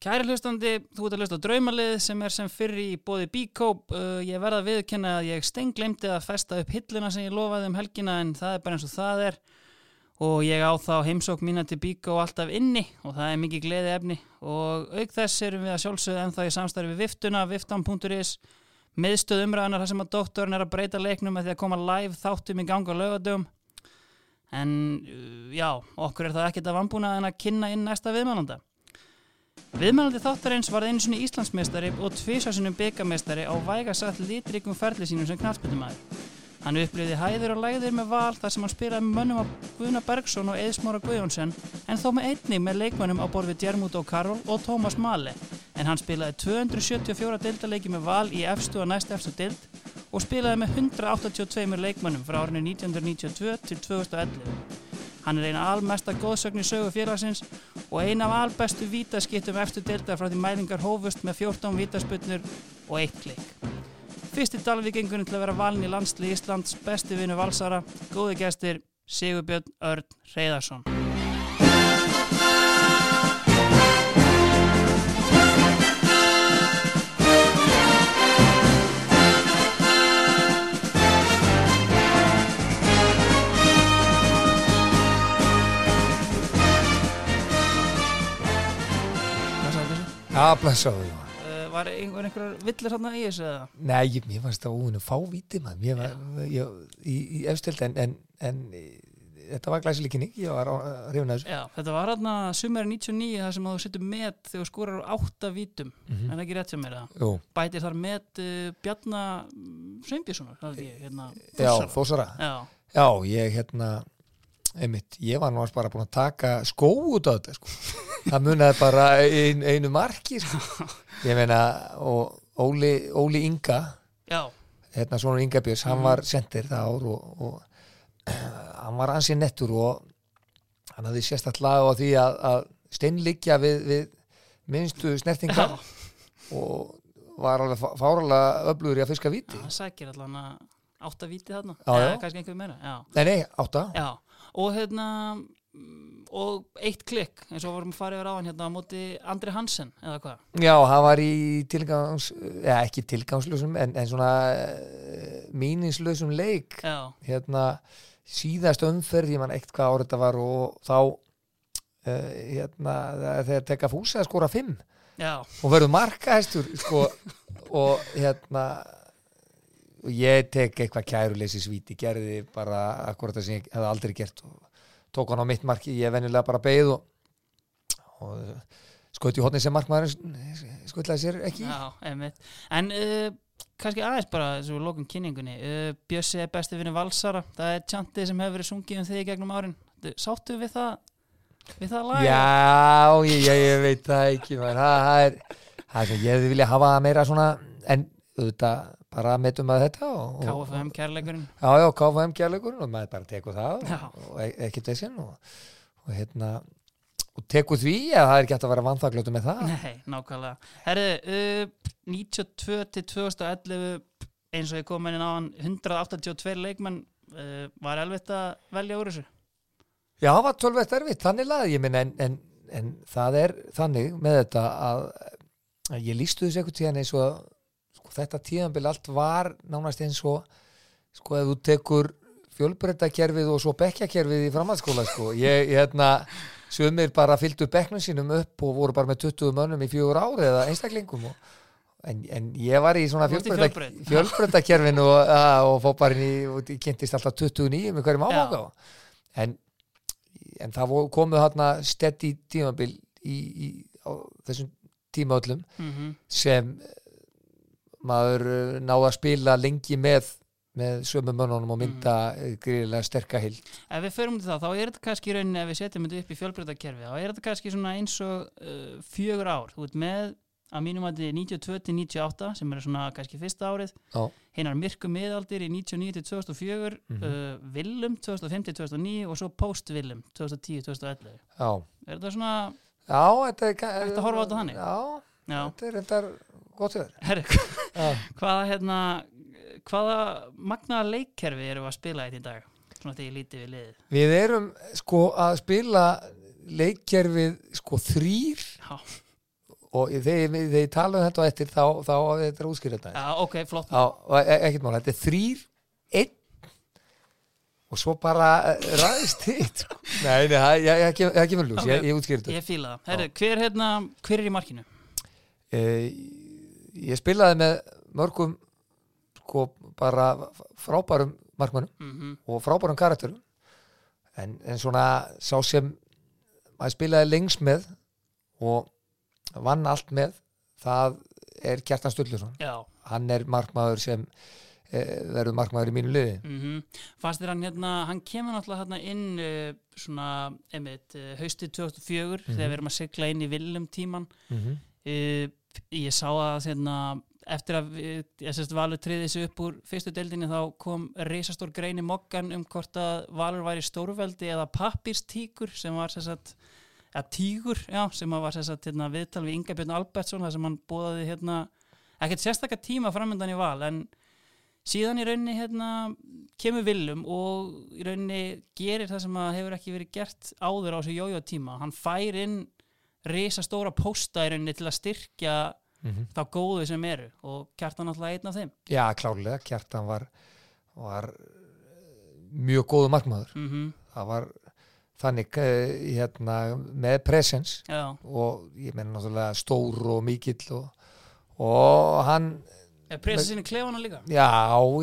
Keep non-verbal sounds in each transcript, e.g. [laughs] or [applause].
Kæri hlustandi, þú ert að hlusta á draumalið sem er sem fyrri í bóði Bíkóp. Uh, ég verða að viðkynna að ég steinglemdi að festa upp hilluna sem ég lofaði um helgina en það er bara eins og það er og ég á þá heimsók mína til Bíkó alltaf inni og það er mikið gleði efni og auk þess erum við að sjálfsögða ennþá í samstarfi við viftuna, viftan.is miðstöð umræðanar þar sem að doktorn er að breyta leiknum að því að koma live þáttum í ganga lögadögum en uh, já, okkur er það ekkert að vambúna en að kynna inn næsta viðmælanda. Viðmælandi þáttarins var einu svona Íslandsmeistari og tvísásunum byggameistari á vægasatt litrikum ferli sínum sem knallspytumæður. Hann upplifði hæður og lægðir með val þar sem hann spilaði með mönnum á Guðna Bergson og Eðsmóra Guðjónsson en þó með einni með leikmönnum á borð við Djermút og Karol og Tómas Mali en hann spilaði 274 deildaleiki með val í efstu og næst efstu deild og spilaði með 182 leikmönnum frá árinu 1992 til 2011. Hann er eina almesta góðsögn í sögu félagsins og eina af albestu vítaskittum eftir deildar frá því mælingar hófust með 14 vítasputnur og eitt klikk. Fyrsti dalvíkengunum til að vera valin í landsli Íslands besti vinnu valsara, góði gestir Sigurbjörn Örn Reyðarsson. Já, blessaðu já. Uh, var einhver einhver villir hann í þessu eða? Nei, ég, mér fannst það óinu fávíti maður, mér var, ég, í, í efstild en, en, en e, þetta var glæsileikinni, ég var að rifna þessu. Já, þetta var hann að sumari 99 þar sem þú setur met þegar á átta vítum Mhm. en ekki rétt sem er það bætir þar met uh, Bjarna Sveinbjörnssonar það er ekki, hérna já. Þósara. Já, Já, ég hérna, einmitt, ég var alls bara búin að taka skó út á þetta, sko. Það munaði bara ein, einu marki, sko. [laughs] Ég meina, og Óli, Óli Inga, já, hérna svona Inga Björns, hann Mhm. var sendir það ár og, og [clears throat] hann var ansið nettur og hann hafði sérstætt lag á því að, að steinliggja við, við minnstu snertinga og var alveg fá- fáralega öflugur í að fiska víti. það sækir allan að átta víti þarna Eða kannski einhver meira já. Nei, nei, átta. já, og hérna mm, og eitt klikk eins og vorum fara yfir á hann hérna á móti Andri Hansen eða hvað? Já, hann var í tilgangs, eða ekki tilgangslösum en, en svona uh, míninslösum leik. Já, hérna síðast umferð, ég man eitt hvað árið þetta var og þá uh, hérna þegar teka fúsi að skora fimm. Já, og verður markahæstur sko, [laughs] og hérna og ég tek eitthvað kæruleysi svíti gerði bara akkurat það sem ég hefði aldrei gert og tók hann á mitt marki ég venjulega bara beigð og, og skoði hótni sem markmaður skoðlaði sér ekki já, en uh, kannski aðeins bara þessu lókum kynningunni. Uh, Bjössi er besti vinni Valsara. Það er tjantið sem hefur verið sungið um þig gegnum árin. Sáttu við það við það lag Já, ég, ég, ég veit það ekki það, það er það er ég hefði vilja hafa meira svona en auðvitað bara metum að þetta KFM kærleikurinn. Já, já, KFM kærleikurinn og maður bara tekur það Já. og, e- ekkert þessin og, og hérna og tekur því að það er hægt að vera vanþakljótu með það? Nei, nákvæmlega. Herðu, uh, 92 til 2011 eins og ég kom inn á hann 182 leikmenn uh, var elvitt að velja úr þessu? Já, það var tölvett erfitt, þannig laði ég minn en, en, en það er þannig með þetta að, að ég lístu þessu eitthvað tíðan eins og sko, þetta tíðanbili allt var nánast eins og sko ef þú tekur fjölbreyttakerfið og svo bekkjakerfið í framhaldsskóla sko, ég, ég hérna sumir bara fylgdu bekknum sínum upp og voru bara með 20 mönnum í fjögur ári eða einstaklingum og, en, en ég var í svona Þú varst í fjölbreytta- fjölbraut. [laughs] fjölbreyttakerfinu og, að, og fór bara inn í og kynntist alltaf 29 með hverjum áfanga en, en það komu þarna steady tímabil í, í, á þessum tíma öllum mm sem eh, maður eh, náði að spila lengi með með sömu mönnunum og mynda mm. gríðilega sterka hild Ef við förum til það, þá er þetta kannski í rauninni ef við setjum þetta upp í fjölbreytakerfi þá er þetta kannski svona eins og uh, fjögur ár. Þú ert með að mínum að þetta er 92 til 98 sem er svona kannski fyrsta árið. Hinnar myrku miðaldir í 99 til 2004 Mhm. uh, Willum 2005 til 2009 og svo post-Willum 2010 til 2011 Já, Er þetta svona, já þetta er Hægt að horfa á þetta þannig? Já, já, þetta er reyndar gott þér hvaða hérna hvaða magnaða leikkerfi eru að spila þetta í dag? Svona þegar ég lítið við liðið. Við erum sko að spila leikkerfið sko þrýr Já, og þegar ég tala um þetta og eftir þá, þá þetta er útskýrða þetta Já, ok, flott og e- ekkert mál, þetta er þrýr, einn og svo bara eh, ræðist þitt sko. Nei, nei, ég, ég, ég, ég kemur ljós, ég, Ok. ég útskýrði þetta Ég fíla það Herru, hver, hérna, hver er í markinu? e, Ég spilaði með mörgum sko bara frábærum markmannum Mm og frábærum karakterum. En, en svona sá sem maður spilaði lengst með og vann allt með það er Kjartan Stullusson Já. Hann er markmaður sem e, verður markmaður í mínu liði. Mm Fannst þér hann hérna, hann kemur náttúrulega hérna inn uh, svona, einmitt, uh, haustið 2004 þegar við erum að sigla inn í viljum tíman mm -hmm. Ég sá að hérna, eftir að sérst Valur triði þessu upp úr fyrstu deildinni þá kom reisastór grein í mokkan um hvort að Valur væri stórveldi eða pappirstíkur sem var sérst tígur, já, sem var sérst hérna, viðtal við Inga Björn Albertsson þar sem hann bóðaði hérna, ekkert sérstakka tíma framöndan í val en síðan í rauninni hérna, kemur Willum og í rauninni gerir það sem hefur ekki verið gert áður á þessu jójó tíma hann fær inn risastóra pósta í rauninni til að styrkja þá góðu sem eru og kjartan náttúrulega einn af þeim. Já, klárlega, Kjartan var, var eh, mjög góðu markmaður. Mm það var þannig eh, hérna, með presens Já, og ég menna náttúrulega stór og mikill og, og hann er presa sinni klefana líka? Já,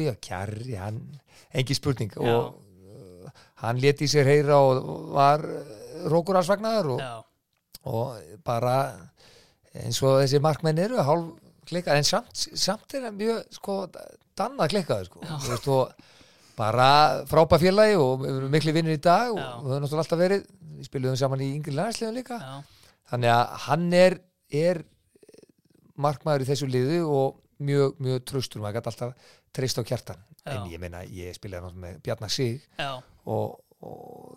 já, kjarri hann, engi spurning. Já. og uh, hann leti í sér heyra og var rókur alls vagnar og, Já, og bara eins og þessi markmenn eru hálf klikkað, en samt, samt er hann mjög sko, danna klikkaður sko. Veist, og bara frábæð félagi og við erum miklu vinnir í dag og við höfum náttúrulega alltaf verið við spilum saman í yngri landsliðum líka. Já, þannig að hann er, er markmaður í þessu liðu og mjög, mjög tröstur maður gæti alltaf treyst á kjartan. Já. en ég meina, ég spilaði með Bjarnar Sig já, og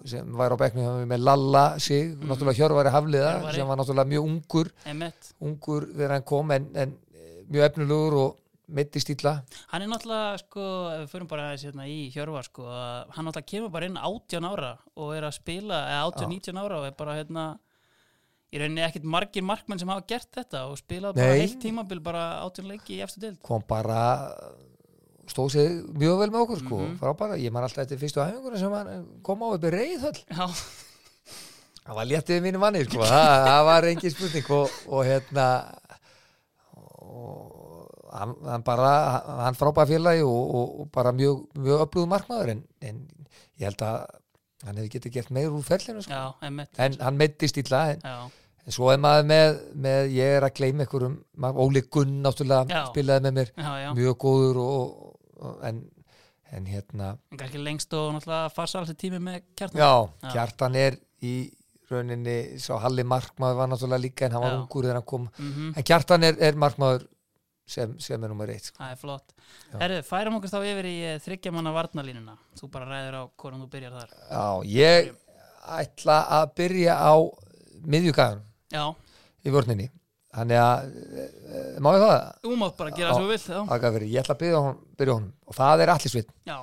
sem var á bekknum með Lalla Sig, náttúrulega Hjörvari Hafliða. Hjörvari. sem var náttúrulega mjög ungur emitt ungur þegar hann kom en, en eh, mjög efnulegur og meiti stíla Hann er náttúrulega, sko, ef við förum bara hérna í Hjörvar, sko, hann náttúrulega kemur bara inn 18 ára og er að spila, eða 18-19 ára og er bara, hérna, í rauninni ekkit margir markmenn sem hafa gert þetta og spilað bara heilt tímabil, bara 18 leiki í eftir dild. kom bara stóð sig mjög vel með okkur sko, Mhm. frábæra, ég man alltaf eftir fyrstu æfinguna sem hann kom á uppi reyðhöll það var léttið mínu manni sko, það, það var engin spurning og, og hérna og hann, hann bara hann frábæra félagi og, og, bara mjög, mjög öflugð markmaður en, en ég held að hann hefði getið gert meir úr fellinu sko. já, emitt. en hann meittist illa en, en svo er maður með, með ég er að gleyma einhverjum Óli Gunn náttúrulega Já. spilaði með mér já, mjög góður og, en, en hérna En kannski lengst og náttúrulega farsa alls tími með kjartan. já. Kjartan er í rauninni, sá Halli Markmaður var náttúrulega líka en hann var ungur þegar hann kom Mm en Kjartan er, er Markmaður sem, sem er nummer eitt sko. Það er flott. Já. Herðu, færum okkur þá yfir í þryggja manna varnalínuna. Þú bara ræður á hvornum þú byrjar þar. já, ég ætla að byrja á miðjugaðun Já, í vörninni þannig að, e, má ég það? þú mátt bara gera Já. svo vill. Já. Akafiri, ég ætla að byrja, hon, byrja honum og það er allir sveit Já,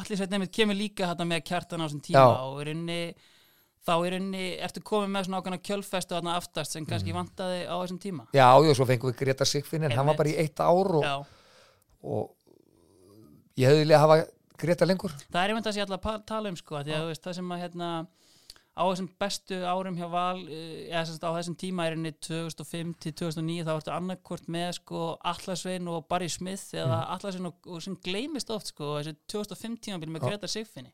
allir sveit nefnir kemur líka þetta með kjartan á þessum tíma Já. og í rauninni, þá í rauninni ertu komið með svona ákveðna kjölfestu þarna aftast sem kannski Mhm. vantaði á þessum tíma. já, já, svo fengum við Greta Sigfinn en hann var bara í eitt ár og, og ég hefði vilja hafa Greta lengur það er einmitt að sé alltaf að tala um sko, því að þú veist það sem að hérna á þessum bestu árum hjá Val eh, eða sem sagt á þessum tíma er henni 2005 til 2009 þá ertu annarkvort með sko Allarsvein og Barry Smith eða mm. Allarsvein og, og sem gleymist oft sko þessi 2005 tímabil með. Greta Sigfinni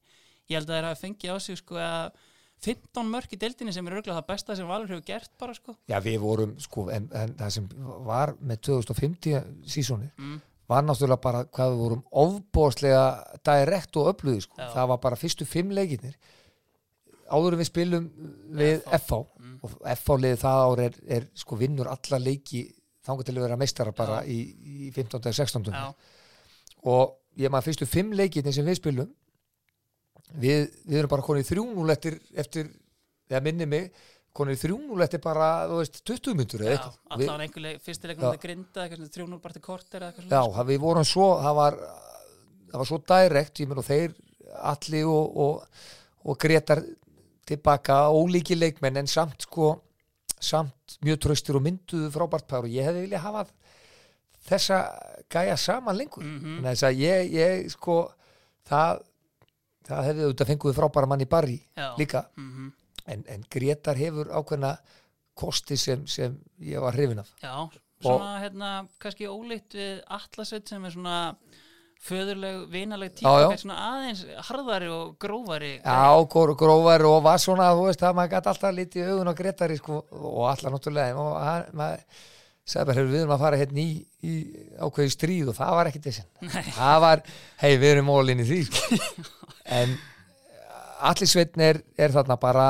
ég held að þeir hafa fengið á sig sko að 15 mörk í deildinni sem er örgulega það besta sem Valur hefur gert bara sko já, við vorum, sko, en, en það sem var með 2050 sísónir mm. var náttúrulega bara hvað við vorum ofbóðslega direkt og öflugi sko. Já. það var bara fyrstu fimm leikirnir áður við spilum við FH. Mm. og FH liðið það ár er, er sko vinnur alla leiki þangar til að vera meistara bara Já. í, í 15. og 16. Já, og ég maður fyrstu fimm leikirnir sem við spilum við, við erum bara konið 3-0 eftir, eftir eða minni mig konið 3-0 eftir bara, þú veist, 20 myndur eða já eitthvað Við- allan einhver leik, fyrsti leikum Já. þetta grinda, 3-0 bara til korter eða eitthvað Já, það við vorum svo það var, það var svo direkt ég menn og þeir allir og, og, og Gretar tilbaka ólíki leikmenn en samt sko samt mjög tröstir og mynduðu frábært pár og ég hefði viljað hafa þessa gæja saman lengur. Þannig að þess að ég, ég sko það, það hefði auðvitað fenguði frábæra mann í barri líka. Mhm. en, en Gretar hefur ákveðna kosti sem, sem ég var hrifin af. Já, svona hérna kannski ólíkt við Atlasveit sem er svona föðurleg, vinaleg típa, Já, já. svona aðeins harðari og grófari. Já, góru grófar og var svona, þú veist að maður gæti alltaf lítið í augun á Gretari sko, og alltaf náttúrulega og hann, maður sagði bara, "Heyrðu, við erum að fara hérna í, í ákveði stríð og það var ekkit þessin það var, hei, við erum mólin í því sko. [laughs] en allir sveitn er, er þarna bara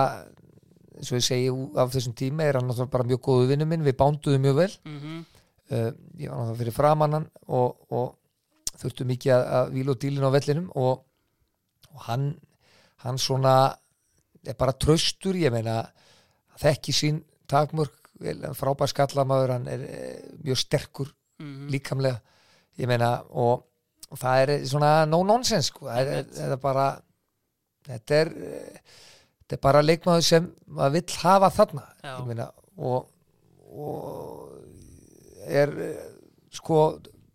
og ég segi af þessum tíma er hann náttúrulega bara mjög góðu vinnu minn við bánduðum mjög vel. Mm uh, ég var náttúrulega fyrir framannan og, og þurftu mikið að, að víla og dílin á vellinum og, og hann hann svona er bara tröstur, ég meina þekki sín takmörk frábær skallamaður, hann er eh, mjög sterkur -hmm. líkamlega ég meina og, og það er svona no nonsense sko. það er, er bara þetta er þetta er bara leikmaður sem maður vill hafa þarna ég meina og, og er eh, sko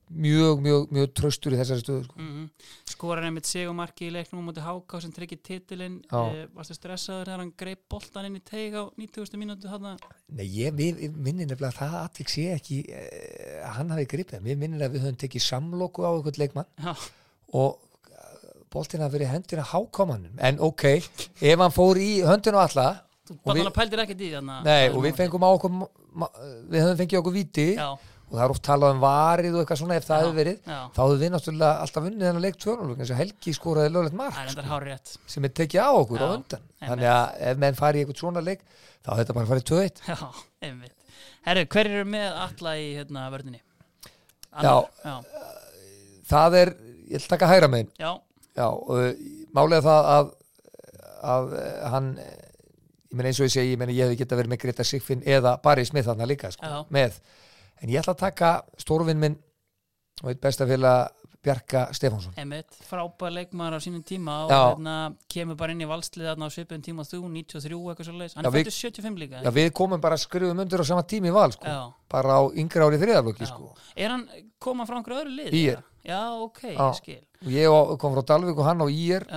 mjög, mjög, mjög tröstur í þessari stöðu sko. Mm Skorar einmitt segumarki í leiknum á móti Háká sem tryggir titilinn. Eh, Varstu stressaður þegar hann greip boltan inn í teig á 90. mínútu þarna? Nei, ég, minni nefnilega að það atvik sé ekki eh, að hann hafi gripið mér minnir að við höfum tekið samloku á einhvern leikmann Já, og boltin að verið hendina hákomanum en ok, ef hann fór í höndinu alla Og við- í þarna nei, og við fengum á okkur við höfum fengið okkur viti Já, og það er oft talað um varið og eitthvað svona ef það hefur verið, já. þá hefur við náttúrulega alltaf vunnið þennan leik 2-0 eins og Helgi skoraði löglegt mark rétt sem er tekið á okkur á Já, undan einmitt. þannig að ef menn fari í eitthvað svona leik þá hefur þetta bara farið 2-1 Já, einmitt Herru, hver eru með alla í hérna vörðinni? Já. Já, það er, ég að taka hægra já, Já, uh, málega það að, að uh, hann eh, ég meina eins og ég segi, ég ég hefði geta verið með Greta Sigfinn eða Barry Smith þarna líka sko, með, en ég ætla að taka stórvinn minn og eitt besta félag Bjarka Stefánsson einmitt Frábær leikmaður á sínum tíma og hérna kemur bara inn í valslið þarna á svipun tíma þú, 93 eitthvað svo leis Hann fættur 75 líka Já, við komum bara að skrifum undir á sama tími val sko, bara á yngri ári þriðaflokki Já. sko. Er hann koma frá einhverju öðru lið? Ír. Já, ok, Já. ég skil ég kom frá Dalvík og hann á Ír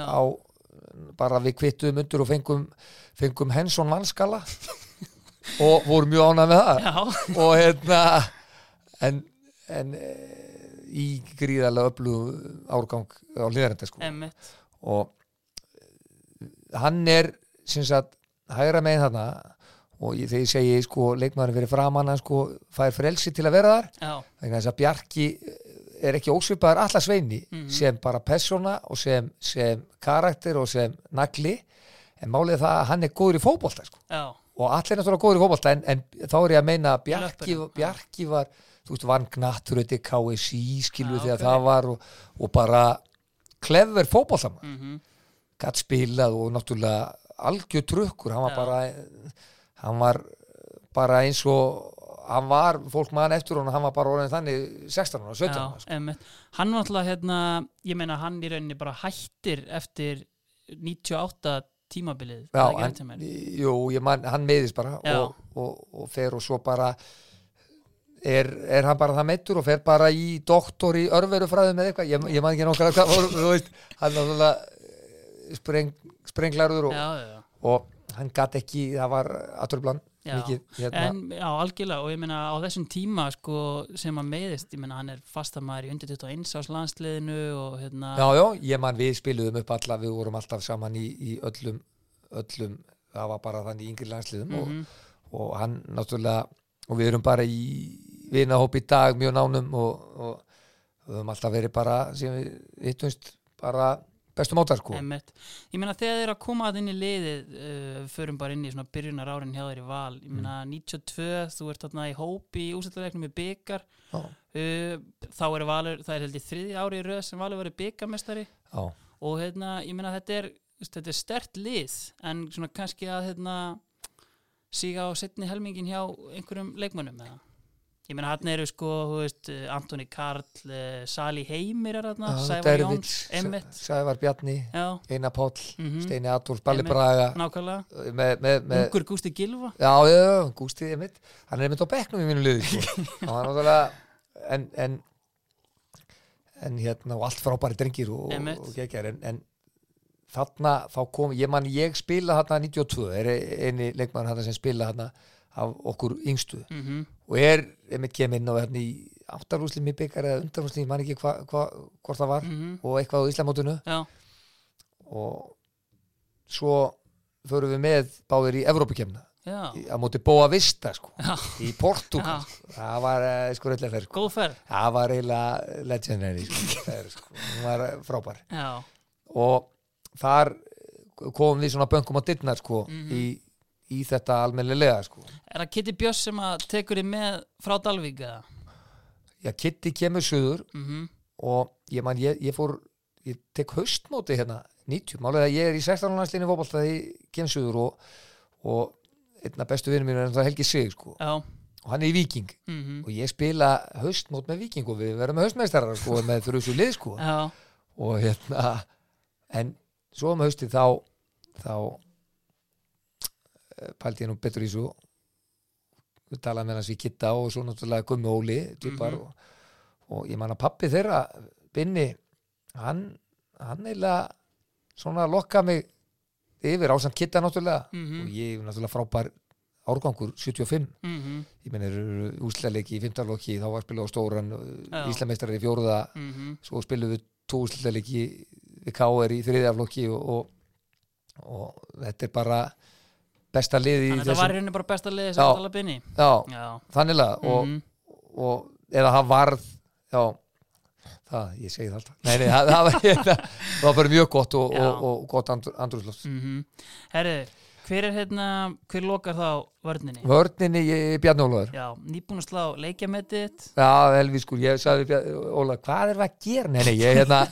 bara við kvittuðum undir og fengum, fengum Hensson vanskala og vorum mjög ánað með það. Já, og hérna en, en e, í gríðarlega öflug árgang á liðarenda sko. Og eh, hann er sem sagt hægra megin þarna. Og ég, þegar ég segi sko leikmaðurinn fyrir framann hann sko fær frelsi til að vera þar. Já, vegna þess að Bjarki er ekki ósvipaður alla sveini Mhm. sem bara persóna og sem, sem karakter og sem nagli. En málið það að hann er góður í fótbolta sko. já, og allir er náttúrulega góður í fótbolta en, en þá er ég að meina að Bjarki. Bjarki var þú veist, vann knattur þetta KSI skilu Já, þegar ok. það var og, og bara klefver fótboltamann mhm gatt spilað og náttúrulega algjör trukkur, hann var Já. bara hann var bara eins og hann var, fólk mann eftir hún hann var bara orðin þannig 16 og 17 Já, sko. Hann var alltaf hérna, ég meina hann í rauninni bara hættir eftir 98 tímabilið Já, hann, jú, man, hann meiðist bara og, og, og fer og svo bara er, er hann bara það meittur og fer bara í doktor í örverufræðum eða eitthvað, ég, ég man ekki nokkar hvað, þú veist, hann náttúrulega eh, spreng, sprenglarður og, og hann gatt ekki, það var aðtörblan Já. Mikið, hérna, En já, algjörlega og ég meina á þessum tíma sko sem hann meiðist, ég meina hann er fastamæður í undir 21 ás landsliðinu og hérna já, já, ég man við spiluðum upp alla, við vorum alltaf saman í, í öllum, öllum það var bara þannig í yngri landsliðum og, Mhm. og hann náttúrulega og við erum bara í vinahóp í dag mjög nánum og, og við höfum alltaf verið bara sem við hittumst bara bestu mátar sko. Einmitt. Ég meina þegar þið er að koma að inn í liðið uh, förum bara inn í svona byrjunar árin hjá þér í val. Ég meina Mm. 92, þú ert þarna í hópi í úsættarleiknum í byggar uh, þá er valur, það er held í þriði ári í röð sem valur verið byggarmestari og hérna, ég meina þetta er þetta er stert lið en svona kannski að hérna síga á setni helmingin hjá einhverjum leikmönnum eða Ég meina hann eru sko, þú veist, eh, Antoni Karl, uh, Sali Heimir er Já, Sævar Jóns, Emmitt, Sævar Bjarni, já, Einar Páll mhm, Steini Adolf, Balli. Braga. Nákvæmlega, með, Ungur Gústi Gilva, já, já, Gústi Emmitt hann er einmitt á bekknum í mínu liði sko. [laughs] hann var náttúrulega en, en, en hérna og allt frábæri drengir og, og gegjar en, en þarna þá kom, ég man ég spila þarna 92, er eini leikmann þarna sem spila þarna af okkur yngstu mhm, og er, einmitt kem inn á hérna í áttarúslim í byggar eða undarúslim, ég man ekki hva, hva, hvort það var mhm, og eitthvað á Íslamótinu já, og svo förum við með báðir í Evrópukemna já, á móti Boa Vista sko, í Portugal Já. sko. það var uh, sko reyðlega fer sko. ferð, það var eiginlega legendary sko. Það sko. hún var eh, frábær já, og þar komum við svona böngum á dittnar sko, Mhm. í, í þetta almennilega sko. er það Kitty Björns sem að tekur þið með frá Dalvík eða? já, Kitty kemur suður Mhm, og ég man, ég, ég fór ég tek haustmóti hérna 90, málega ég er í 16. landslinni fótbolta þegar ég kem suður og, og einna bestu vinnum mínu er það Helgi Sig sko, já, og hann er í Viking mhm, og ég spila haustmót með Viking og við verðum með haustmeistarar sko, með þrjusu lið sko já, og hérna en svo um haustið þá þá eh, pældi ég nú betur í svo við talaðum með hans í Kitta og svo náttúrulega Gummi Óli týpar Mhm. og, og ég man að pappi þeirra Binni, hann hann eiginlega svona lokka mig yfir ásamt Kitta náttúrulega mhm, og ég er náttúrulega frábær árgangur 75 mhm, ég menn eru úsleiki í 15 loki þá var spilað á stóran Já. Íslameistarar í fjóruða mhm, svo spilum við tó úsleiki við K.R. í þriðja flokki og, og, og þetta er bara besta liði í þannig að það var í rauninni bara besta liði sem Já. að tala binni já, já, þanniglega og, mhm, og eða það varð já, það, ég segi það alltaf. Nei, nei, það, það, var, [laughs] það var bara mjög gott og, og, og gott andr, andrúsloft mhm. Herri, hver er hérna hver lokar þá í Bjarni Ólafur. Já, nýbúin að slá leikjametið þitt. já, Elvi sko, ég sagði Ólafur hvað er það að gera? Nei, nei, ég hérna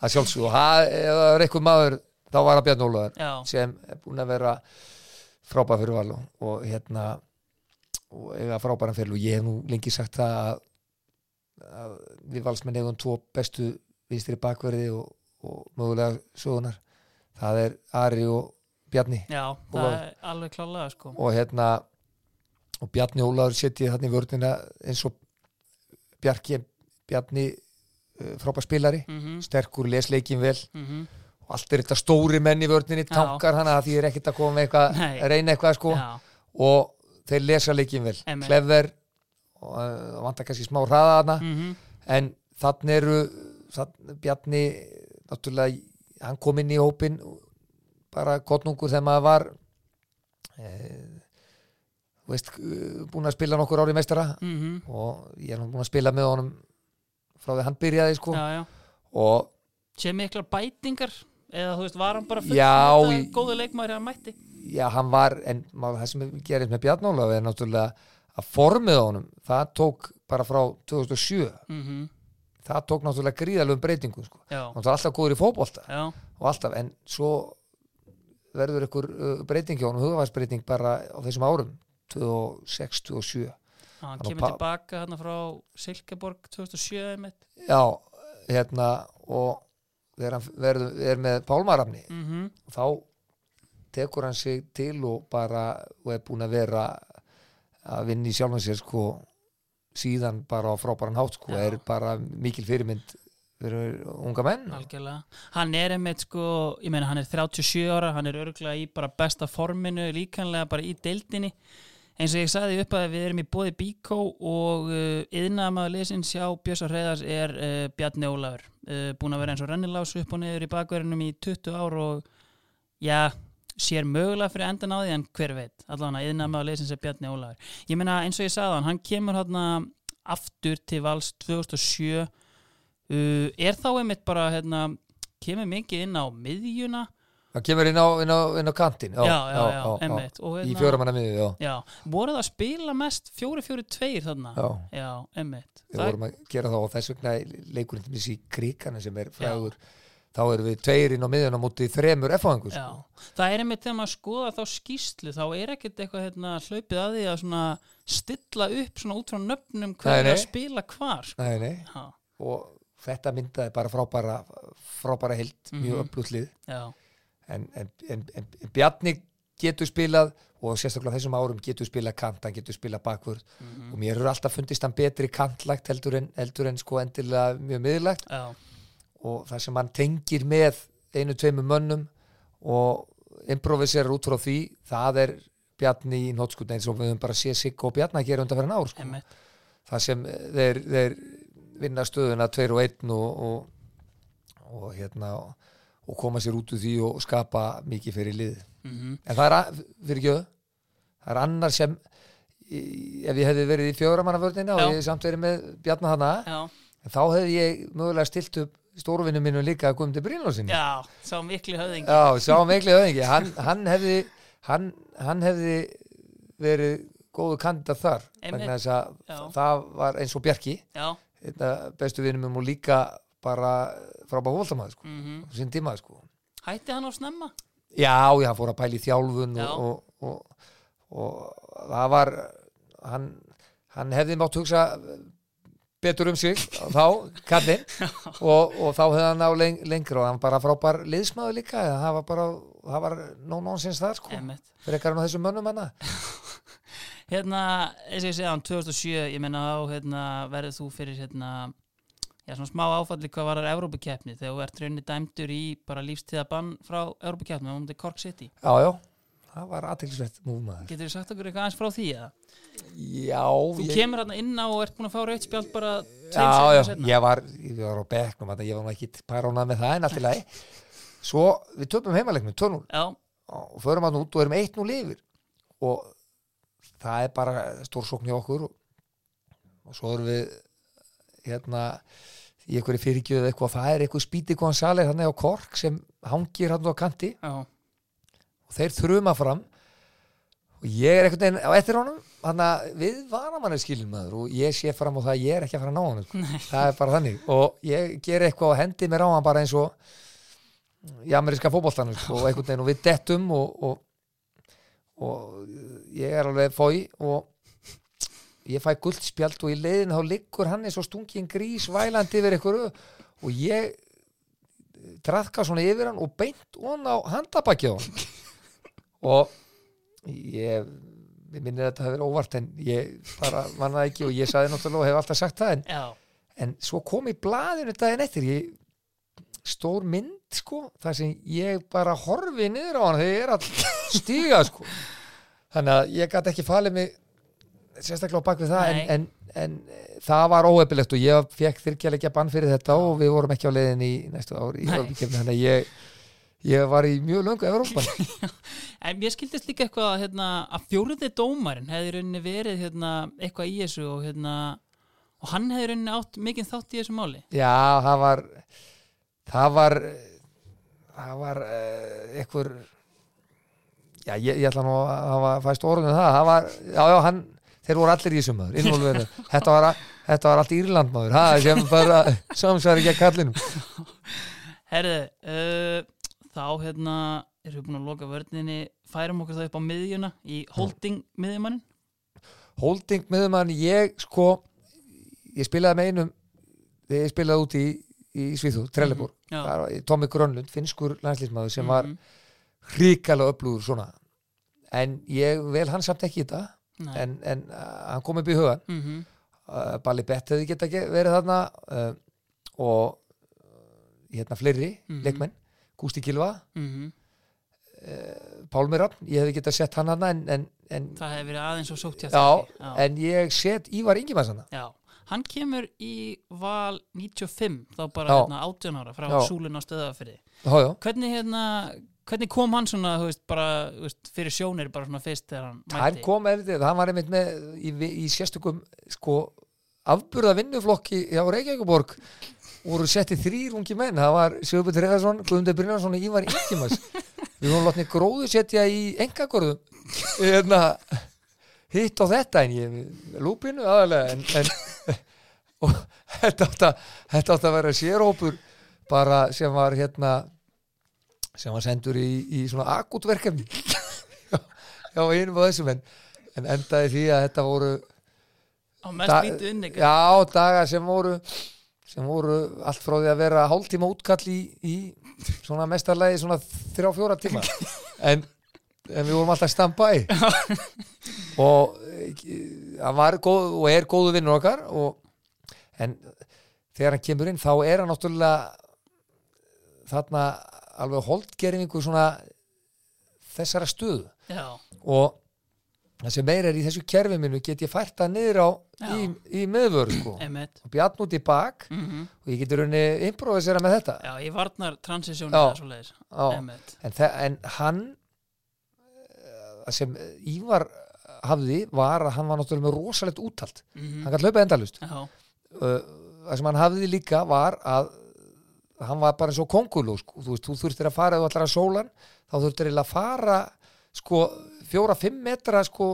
það sjálfsög og það- það er eitthvað maður þá var það já, sem er búin að vera frábær fyrir val og, og hérna og eiga frábæran fyrir og ég hef nú lengi sagt það að, að við valsmenn eigum tvo bestu vinstri bakverði og, og mögulega sögunar það er Ari og Bjarni já, það Ólafur. er alveg klálega sko. Og hérna og Bjarni Ólaður setjið þarna í vörnina eins og Bjarki Bjarni uh, frábær spilari mhm, sterkur, les leikin vel. Mhm, og allt er þetta stóri menn í vörninni tankar hana að því er ekkert að koma með eitthvað Nei. reyna eitthvað sko. Já, og þeir lesa leikin vel. Clever og uh, vantar kannski smá hraða þarna. Mhm, en þannig eru þann, Bjarni náttúrulega, hann kom inn í hópin bara kottnungur þegar maður var eh, veist, uh, búin að spila nokkur ári meistara. Mhm. Og ég er nú búin að spila með honum frá því hann byrjaði sko. Já, já, og sé miklar bætingar eða þú veist, var hann bara full Já, þetta í- góðu leikmaður hann mætti? Já, hann var en það sem gerist með Bjarnóla er náttúrulega að formið á honum það tók bara frá 2007 mhm, það tók náttúrulega gríðalögum breytingu sko. já, hann var alltaf góður í fótbolta. Já, og alltaf, en svo verður ykkur uh, breyting hjá hann hugavarsbreyting bara á þessum árum 2006, 2007 hann Hann kemur tilbaka hann frá Silkeborg 2007 einmitt. já, hérna og þegar hann verður, er með Pálmarafni mhm, þá tekur hann sig til og bara og er búin að vera að vinna í sjálfum sér sko síðan bara á frábæran hátt sko Já. er bara mikil fyrirmynd fyrir unga menn. Algjörlega. Hann er einmitt sko, ég meina hann er 37 ára hann er örgulega í bara besta forminu líkanlega bara í deildinni eins og ég sagði upp að við erum í bóði Bíkó og uh, yðnaðamaður leysins hjá Björsa Hreiðars er uh, Bjarni Ólafur. Uh, búin að vera eins og rennilás upp og niður í bakverðinum í 20 ár og já, sér mögulega fyrir endan á því en hver veit, allavega yðnaðamaður leysins er Bjarni Ólafur. Ég meina eins og ég sagði hann, hann kemur hann aftur til vals 2007 uh, er þá einmitt bara hérna, kemur mikið inn á miðjuna það kemur inn á, inn á, inn á kantin já, já, já, og, í hérna, fjóramanna miði já, já, voru það að spila mest 4-4-2 þarna? Já. já einmitt. Við vorum að gera það og þess vegna leikurinn til þessi kríkana sem er frægur. Þá erum við tveir inn á miðjun á móti þremur F-fangur Já, sko. það er einmitt þegar maður skoða þá skýslu þá er ekkert eitthvað hérna, hlaupið að því að stilla upp svona út frá nöfnum hvað er að spila hvar sko. nei, nei. Já, og þetta myndaði bara frábæra frábæra heild, mjög Mhm. mm lið. Já, en, en, en, Bjarni getur spilað og sérstaklega þessum árum getur spilað kant, hann getur spilað bakvörð Mhm. og mér eru alltaf fundist hann betri kantlagt heldur en, heldur en sko endilega mjög miðlagt já, og það sem hann tengir með einu, tveimu mönnum og improviserar út frá því það er Bjarni í nótskutni eins og við höfum bara séð Sigga og Bjarni að gera undan fyrir ár sko. einmitt það sem þeir, þeir vinna stöðuna tveir og einn og, og, og hérna og koma sér út úr því og skapa mikið fyrir lið. Mm en það er, að- fyrir ekki það er annar sem ef ég hefði verið í fjóramannavörnina og ég samt verið með Bjarni hana þá hefði ég mögulega stilt upp stórvinu mínu líka að Guðmundi Brynlósinni já, sá mikli höfðingi. Já, sá mikli höfðingi. Hann, hann hefði hann, hann hefði verið góðu kandidat þar það var eins og Bjarki bestu vinum og líka bara frábæð hóltamæður sko, mm á sín tíma sko. hætti hann á snemma? Já, já, hann fór að pæla í þjálfun Já. og, og, og, og það var hann, hann hefði mátt hugsa betur um sig þá, kallinn [laughs] og, og þá hefði hann á leng, lengra og hann bara frábær liðsmaður líka það var bara, það var no nonsense þar sko, einmitt. Frekar hann á þessum mönnum hana [laughs] Hérna, eins og ég segja, hann 2007, ég menna á, hérna, verður þú fyrir, hérna, já, svona smá áfalli hvað var það Evrópukeppni þegar þú ert raunni dæmdur í bara lífstíðabann frá Evrópukeppni, það múndi Cork City. Já, já, það var aðtilsvett múmaður Getur þú sagt okkur eitthvað aðeins frá því, eða? Já, Þú ég, kemur hérna inn á og ert búin að fá rautt spjald bara já, já, ég var, ég var á þarna, ég var nú ekki paránað með það en allt í lagi. Svo við töpum heimaleiknum 2-0 Já, og förum að út og erum 1-0 yfir. Og það er bara stórsókn hjá okkur. Og, og svo erum við hérna í einhverju fyrirgjöðu eitthvað. Það er eitthvað spíti González þannig á Kork sem hangir hann á kanti. Já, og þeir þruma fram. Og ég er einhvern veginn á eftir honum. Þannig að við varum hann skilin maður og ég sé fram á það að ég er ekki að fara að ná hann sko. það er bara þannig. Og ég ger eitthvað og hendi mér á hann bara eins og í ameríska fótboltanum. Sko, [laughs] og einhvern veginn og við dettum og, og, og ég er alveg fói og ég fæ guldspjald og í leiðin þá liggur hann eins og stungin grís vælandi yfir einhverju og ég traðka svona yfir hann og beint on á hann. [laughs] Og ég ég minni að þetta hefur óvart en ég bara manna það ekki og ég saði náttúrulega og hef alltaf sagt það en, en svo kom í blaðinu daginn eftir ég, stór mynd sko þar sem ég bara horfi niður á hann þegar ég er að stíga sko. [laughs] Þannig að ég gæti ekki falið mig sérstaklega á bakvið það en, en, en eh, það var óhefilegt og ég fekk þyrkjalegja bann fyrir þetta og við vorum ekki á leiðin í næstu ári þannig að ég, ég var í mjög löngu Evrópan [laughs] en mér skildist líka eitthvað hérna, að fjóriði dómarinn hefði rauninni verið hérna, eitthvað í þessu og, hérna, og hann hefði rauninni átt mikið þátt í þessu máli. Já, það var það var það var uh, einhver já, ég, ég ætla nú að hafa fæst orðinu það, það var, já, já, hann þeir voru allir í þessum maður, þetta var, þetta var allt Írland maður það sem bara samsvar ekki að kallinum Herðu, uh, þá hérna erum við búin að loka vörninni, færum okkur það upp á miðjuna í holding miðjumannin. holding með mann, ég sko ég spilaði með einum ég spilaði út í, í Svíþú, Trelleborg. Það var Tommy Grönlund, finskur landslýsmaður sem var Mhm. hrikalega upplúður svona en ég vel hann samt ekki þetta. En, en uh, hann kom upp í hugan Mhm. uh, Bali Bett hefði geta ge- verið þarna uh, og uh, hérna fleiri Mhm. leikmenn Gústi Kilva, Mhm. Pálmi Raffn ég hefði geta sett hann hana en, en, en, Það hefði verið aðeins og sótt hjá já, Já. en ég set Ívar Ingimanns hana Já, hann kemur í val 95, þá bara Já. hérna, 18 ára frá súlun á stöðafyrði. Hvernig, hérna, hvernig kom hann svona, þú veist, bara þú veist, fyrir sjónir bara svona fyrst þegar hann hann mætti? kom eftir, hann var einmitt með í, í sérstökum sko afburða vinnuflokki hjá Reykjavíkuborg voru setti þrýr ungi menn. Það var Sigurbjörn Treðarsson, Guðmundur Brynjarsson og Ívar Ingimanns við vorum látni gróðu setja í engagorðum hérna hitt og þetta en ég lúpinu aðalega en, en [laughs] og þetta átt að vera sérópur bara sem var hérna sem var sendur í, í svona akutverkefni [laughs] já, einum og þessum en, en endaði því að þetta voru á mest lítið inn já, dagar sem voru sem voru allt frá því að vera hálftíma útkall í, í svona mestarlegi svona þrjá fjóra tíma. [laughs] En, en við vorum alltaf stampæ [laughs] og eh, hann var góð og er góðu vinnur okkar og, en þegar hann kemur inn þá er hann náttúrulega þarna alveg holdgeringu svona þessara stöðu. Já, og það sem meira er í þessu kerfi minu get ég fært það niður á í, í meðvöru sko. Og bjarn út í bak mm og ég getur raunni improvisera með þetta. Já, ég varnar transisjónu Já. Já. en, en hann eh, sem Ívar hafði var að hann var náttúrulega með rosalegt úttalt mm hann gæti hlaupa endalust já, uh, það sem hann hafði líka var að hann var bara eins og kongulú sko. þú þú þurftir að fara þú ætlar að sólan þá þurftir að fara sko fjóra-fimm metra sko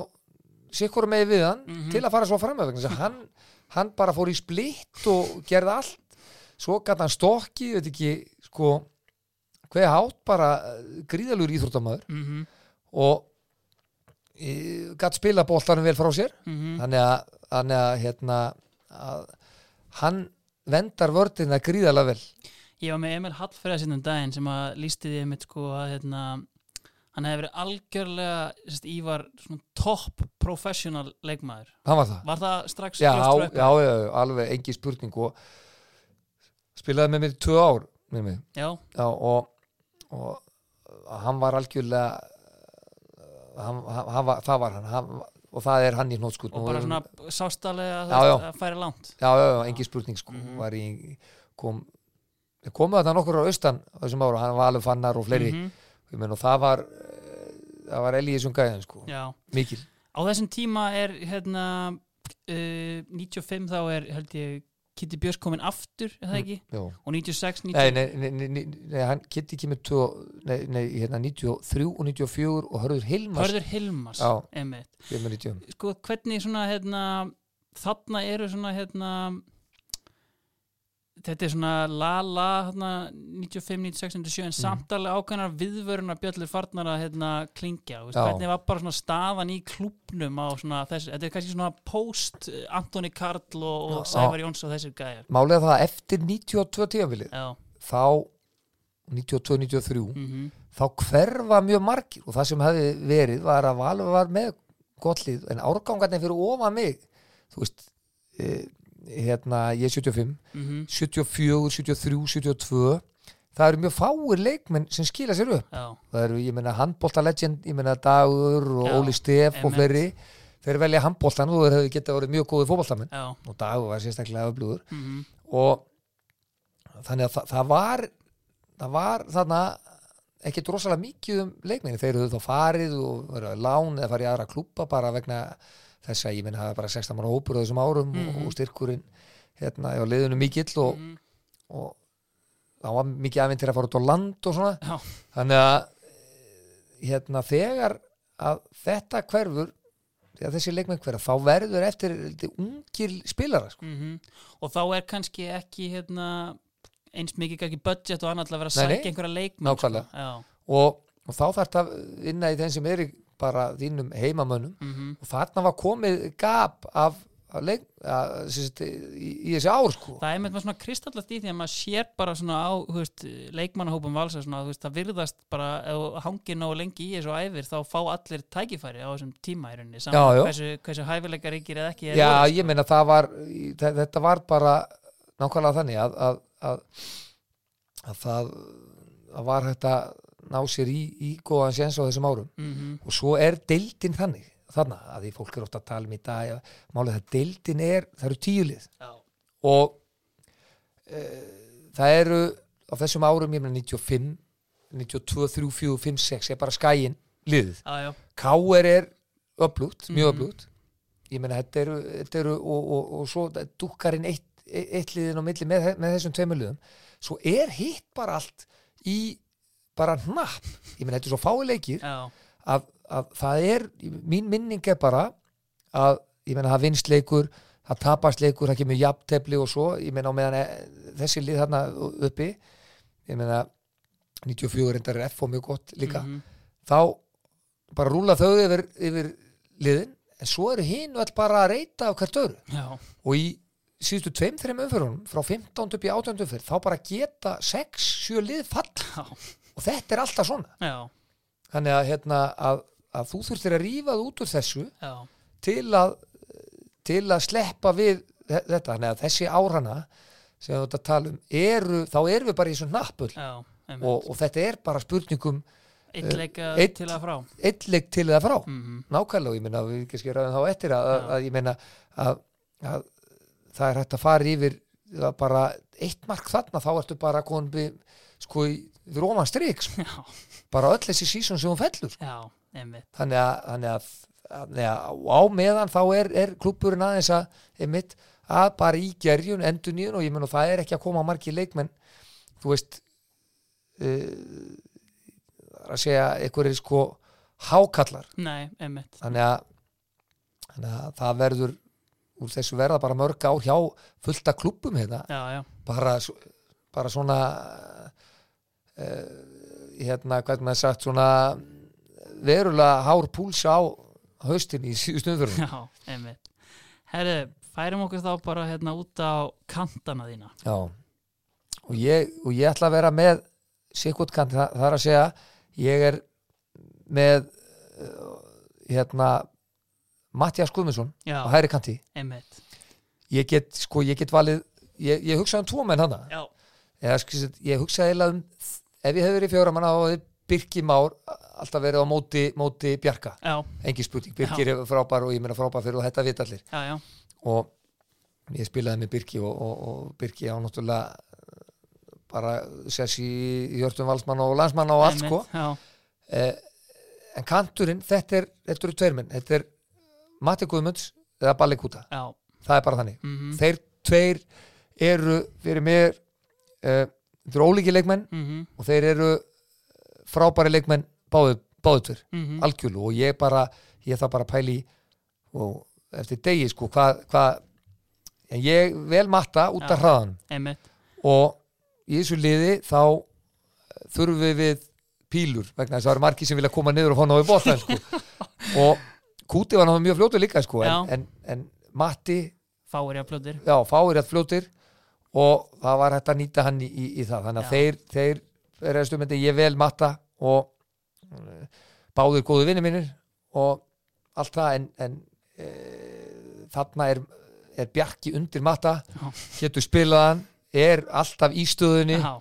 sikkur með við hann Mhm. til að fara svo fram með hann, hann bara fór í splitt og gerði allt svo gæti hann stokki, veit ekki sko, hvað hátt bara eh, gríðalur íþróttamæður mm og e, gæti spila boltanum vel frá sér -hmm. þannig að, að hérna að hann vendar vördina gríðalega vel Ég var með Emil Hallfræða sinnum daginn sem að lísti því einmitt sko að hérna, hann hefði verið algjörlega sérst, Ívar topp professional leikmaður. hann var það Var það strax já, já, já, alveg engi spurning og spilaði með mér tvö ár með mig já, já, og, og hann var algjörlega hann, hann, var, það var hann, hann og það er hann í hnótskut og bara svona sástalega að færa langt. já, já, já, engi spurning sko Mhm. var í kom komu þetta nokkur á austan þessum ára, hann var alveg fannar og fleiri. Mhm, ég menn og það var eh, það var Eli í þessum gæðin sko. Já, mikil, á þessum tíma er hérna uh, 95 þá er held ég Kitty Björns komin aftur, er það ekki? já. Og 96, 90, Nei, nei, nei, nei, hann ekki með tvo, nei, nei, hérna 93 og 94 og Hörður Hilmars. Hörður Hilmars, 90 sko hvernig svona hérna þarna eru svona hérna þetta er svona la la hérna 95, 96, 97 en samt alveg ákveðnar viðvörunar bjöllur farnar að hérna klingja veist, hvernig var bara svona staðan í klubnum á svona þessu, þetta er kannski svona post eh, Antoni Karl og, og. Sævar Jóns og þessir gæjar. Málega það að eftir 92 tíðanvilið já, þá 92-93 mhm, þá hverfa mjög margir og það sem hefði verið var að Valur var með gott lið en árgangarnir fyrir ofa mig þú veist e, hérna ég er 75 mhm, 74, 73, 72 það eru mjög fáir leikmenn sem skila sér upp. Já, það eru, ég meina, handbólta legend ég meina Dagur og Já, Óli Stef og fleiri þeir velja handbóltan og þeir getað verið mjög góði fótbóltamenn já. Og Dagur var sérstaklega öflugur. Mhm, og þannig að það, það var það var þarna ekkert rosalega mikið um leikmenni. Þeir eru þá farið og verið lán eða farið í aðra klúpa bara vegna þess að ég meina það er bara 16 manna hópur á þessum árum Mhm. og, og styrkurinn hérna á liðinu mikill og, mhm, og það var mikið aðvinn til að fara út á land og svona. Já, þannig að hérna þegar að þetta hverfur þegar þessi leikmenn hverfur þá verður eftir ungir spilara sko. mhm. Og þá er kannski ekki hérna eins mikið ekki budget og annað að vera að sækja einhverja leikmenn sko. og, og þá þarf þetta að vinna í þeim sem er bara þínum heimamönnum mhm og þarna var komið gap af, leik, að, sérst, í, í þessi ár sko. Það er með svona kristallast í því að maður sér bara svona á veist, leikmannahópum valsa svona, veist, það virðast bara ef þú hangir nógu lengi í þessu æfir þá fá allir tækifæri á þessum tíma í rauninni saman já. hversu, hversu hæfileika ríkir eða ekki er Já, voru, ég meina það var þe- þetta var bara nákvæmlega þannig að, að, að, að það, var að ná sér í, í góðan séns á þessum árum. Mm og svo er deildin þannig þannig að því fólk er ofta að tala um í dag að málið það deildin er, það eru tíu lið. Já, og e, það eru á þessum árum, ég meina 95 92, 3, 4, 5, 6 er bara skæin liðið. Já, K.R. er öflugt, mjög Mhm. öflugt. Ég meina þetta eru, þetta eru og, og, og svo dúkkarinn eitt, eitt liðin á milli með, með þessum tveimur liðum. Svo er hitt bara allt í bara hnapp. Ég meina þetta er svo fái leikir að, að það er, mín minning er bara að, ég meina það vinst leikur það tapast leikur, það kemur jafntefli og svo, ég meina á meðan eh, þessi lið þarna uppi ég meina 94 reyndar er F og mjög gott líka. Mhm. þá bara rúla þau yfir, yfir liðin en svo eru hinn öll bara að reyta á hvert öru Já, og í síðustu tveim, þreim umfyrunum frá 15 upp í 18 umfyr þá bara geta 6-7 lið fall já, og þetta er alltaf svona. Já, þannig að, hérna, að, að þú þurftir að rífa það út úr þessu já, til að, til að sleppa við þe- þetta, þannig að þessi árana sem við þetta tala um eru, þá erum við bara í svona einmitt. og, og þetta er bara spurningum Eitt leika einn- til að frá. til eða frá. Mhm. nákvæmlega og ég meina við ekki skeraðum þá eftir að, að, ég meina að, að það er hægt að fara yfir bara eitt mark þarna þá ertu bara komin við, sko í róman strik sko. Bara öll þessi sísón sem hún fellur. Já, þannig að, þannig að, þannig að á meðan þá er, er klúburinn aðeins að einmitt, að bara í gerjun endur nýjun og ég meina það er ekki að koma margir leikmenn þú veist uh, að segja einhverjir sko hákallar Nei, þannig að, þannig að það verður úr þessu verða bara mörg ár hjá fullta klubbum hérna. Bara, bara svona hérna hvað maður sagt svona verulega hár púls á haustin í síðustu umfyrir já, einmitt. Herri, færum okkur þá bara hérna út á kantana þína. já og ég, og ég ætla að vera með sikkot kant, það, það er að segja ég er með uh, hérna Mattias Guðmundsson Já, á hæri kanti einmitt. ég get, sko, ég get valið ég, ég hugsaði um tvo menn hana Já, Eða, sko, ég hugsaði eiginlega um ef ég hefði verið fjóra manna þá hefði Birki Már alltaf verið á móti, móti Bjarka, já, engi spurning. Birkir er frábær og ég meina frábær fyrir og þetta vita allir. Já, já, og ég spilaði með Birki og, og, og Birki á náttúrulega eh, bara sess í hjörtum valsmann og landsmann og allt sko. Já, eh, en kanturinn, þetta er þetta eru tveir menn, þetta er Matti Guðmunds eða Balli Kúta, já, það er bara þannig. Mhm, þeir tveir eru fyrir mér uh, þeir eru ólíki leikmenn mhm, og þeir eru frábæri leikmenn báðu, báðu tver, mhm, algjörlu og ég bara, ég það bara að pæli og eftir degi sko hvað hva, en ég vel matta út af Já. hraðan og í þessu liði þá þurfum við við pílur vegna þess að það eru margir sem vilja koma niður og fá náðu bóttan sko. [laughs] og Kúti var náttúrulega mjög fljótur líka sko, en, en, en Matti Fáir fáir rétt fljótir og það var hægt að nýta hann í, í, í það. Þannig að Já. þeir, þeir stumandi ég vel matta og uh, báður góðu vinni mínir og allt það. En, en e, þarna er, er Bjarki undir matta getur spilað hann er alltaf í stöðunni Já,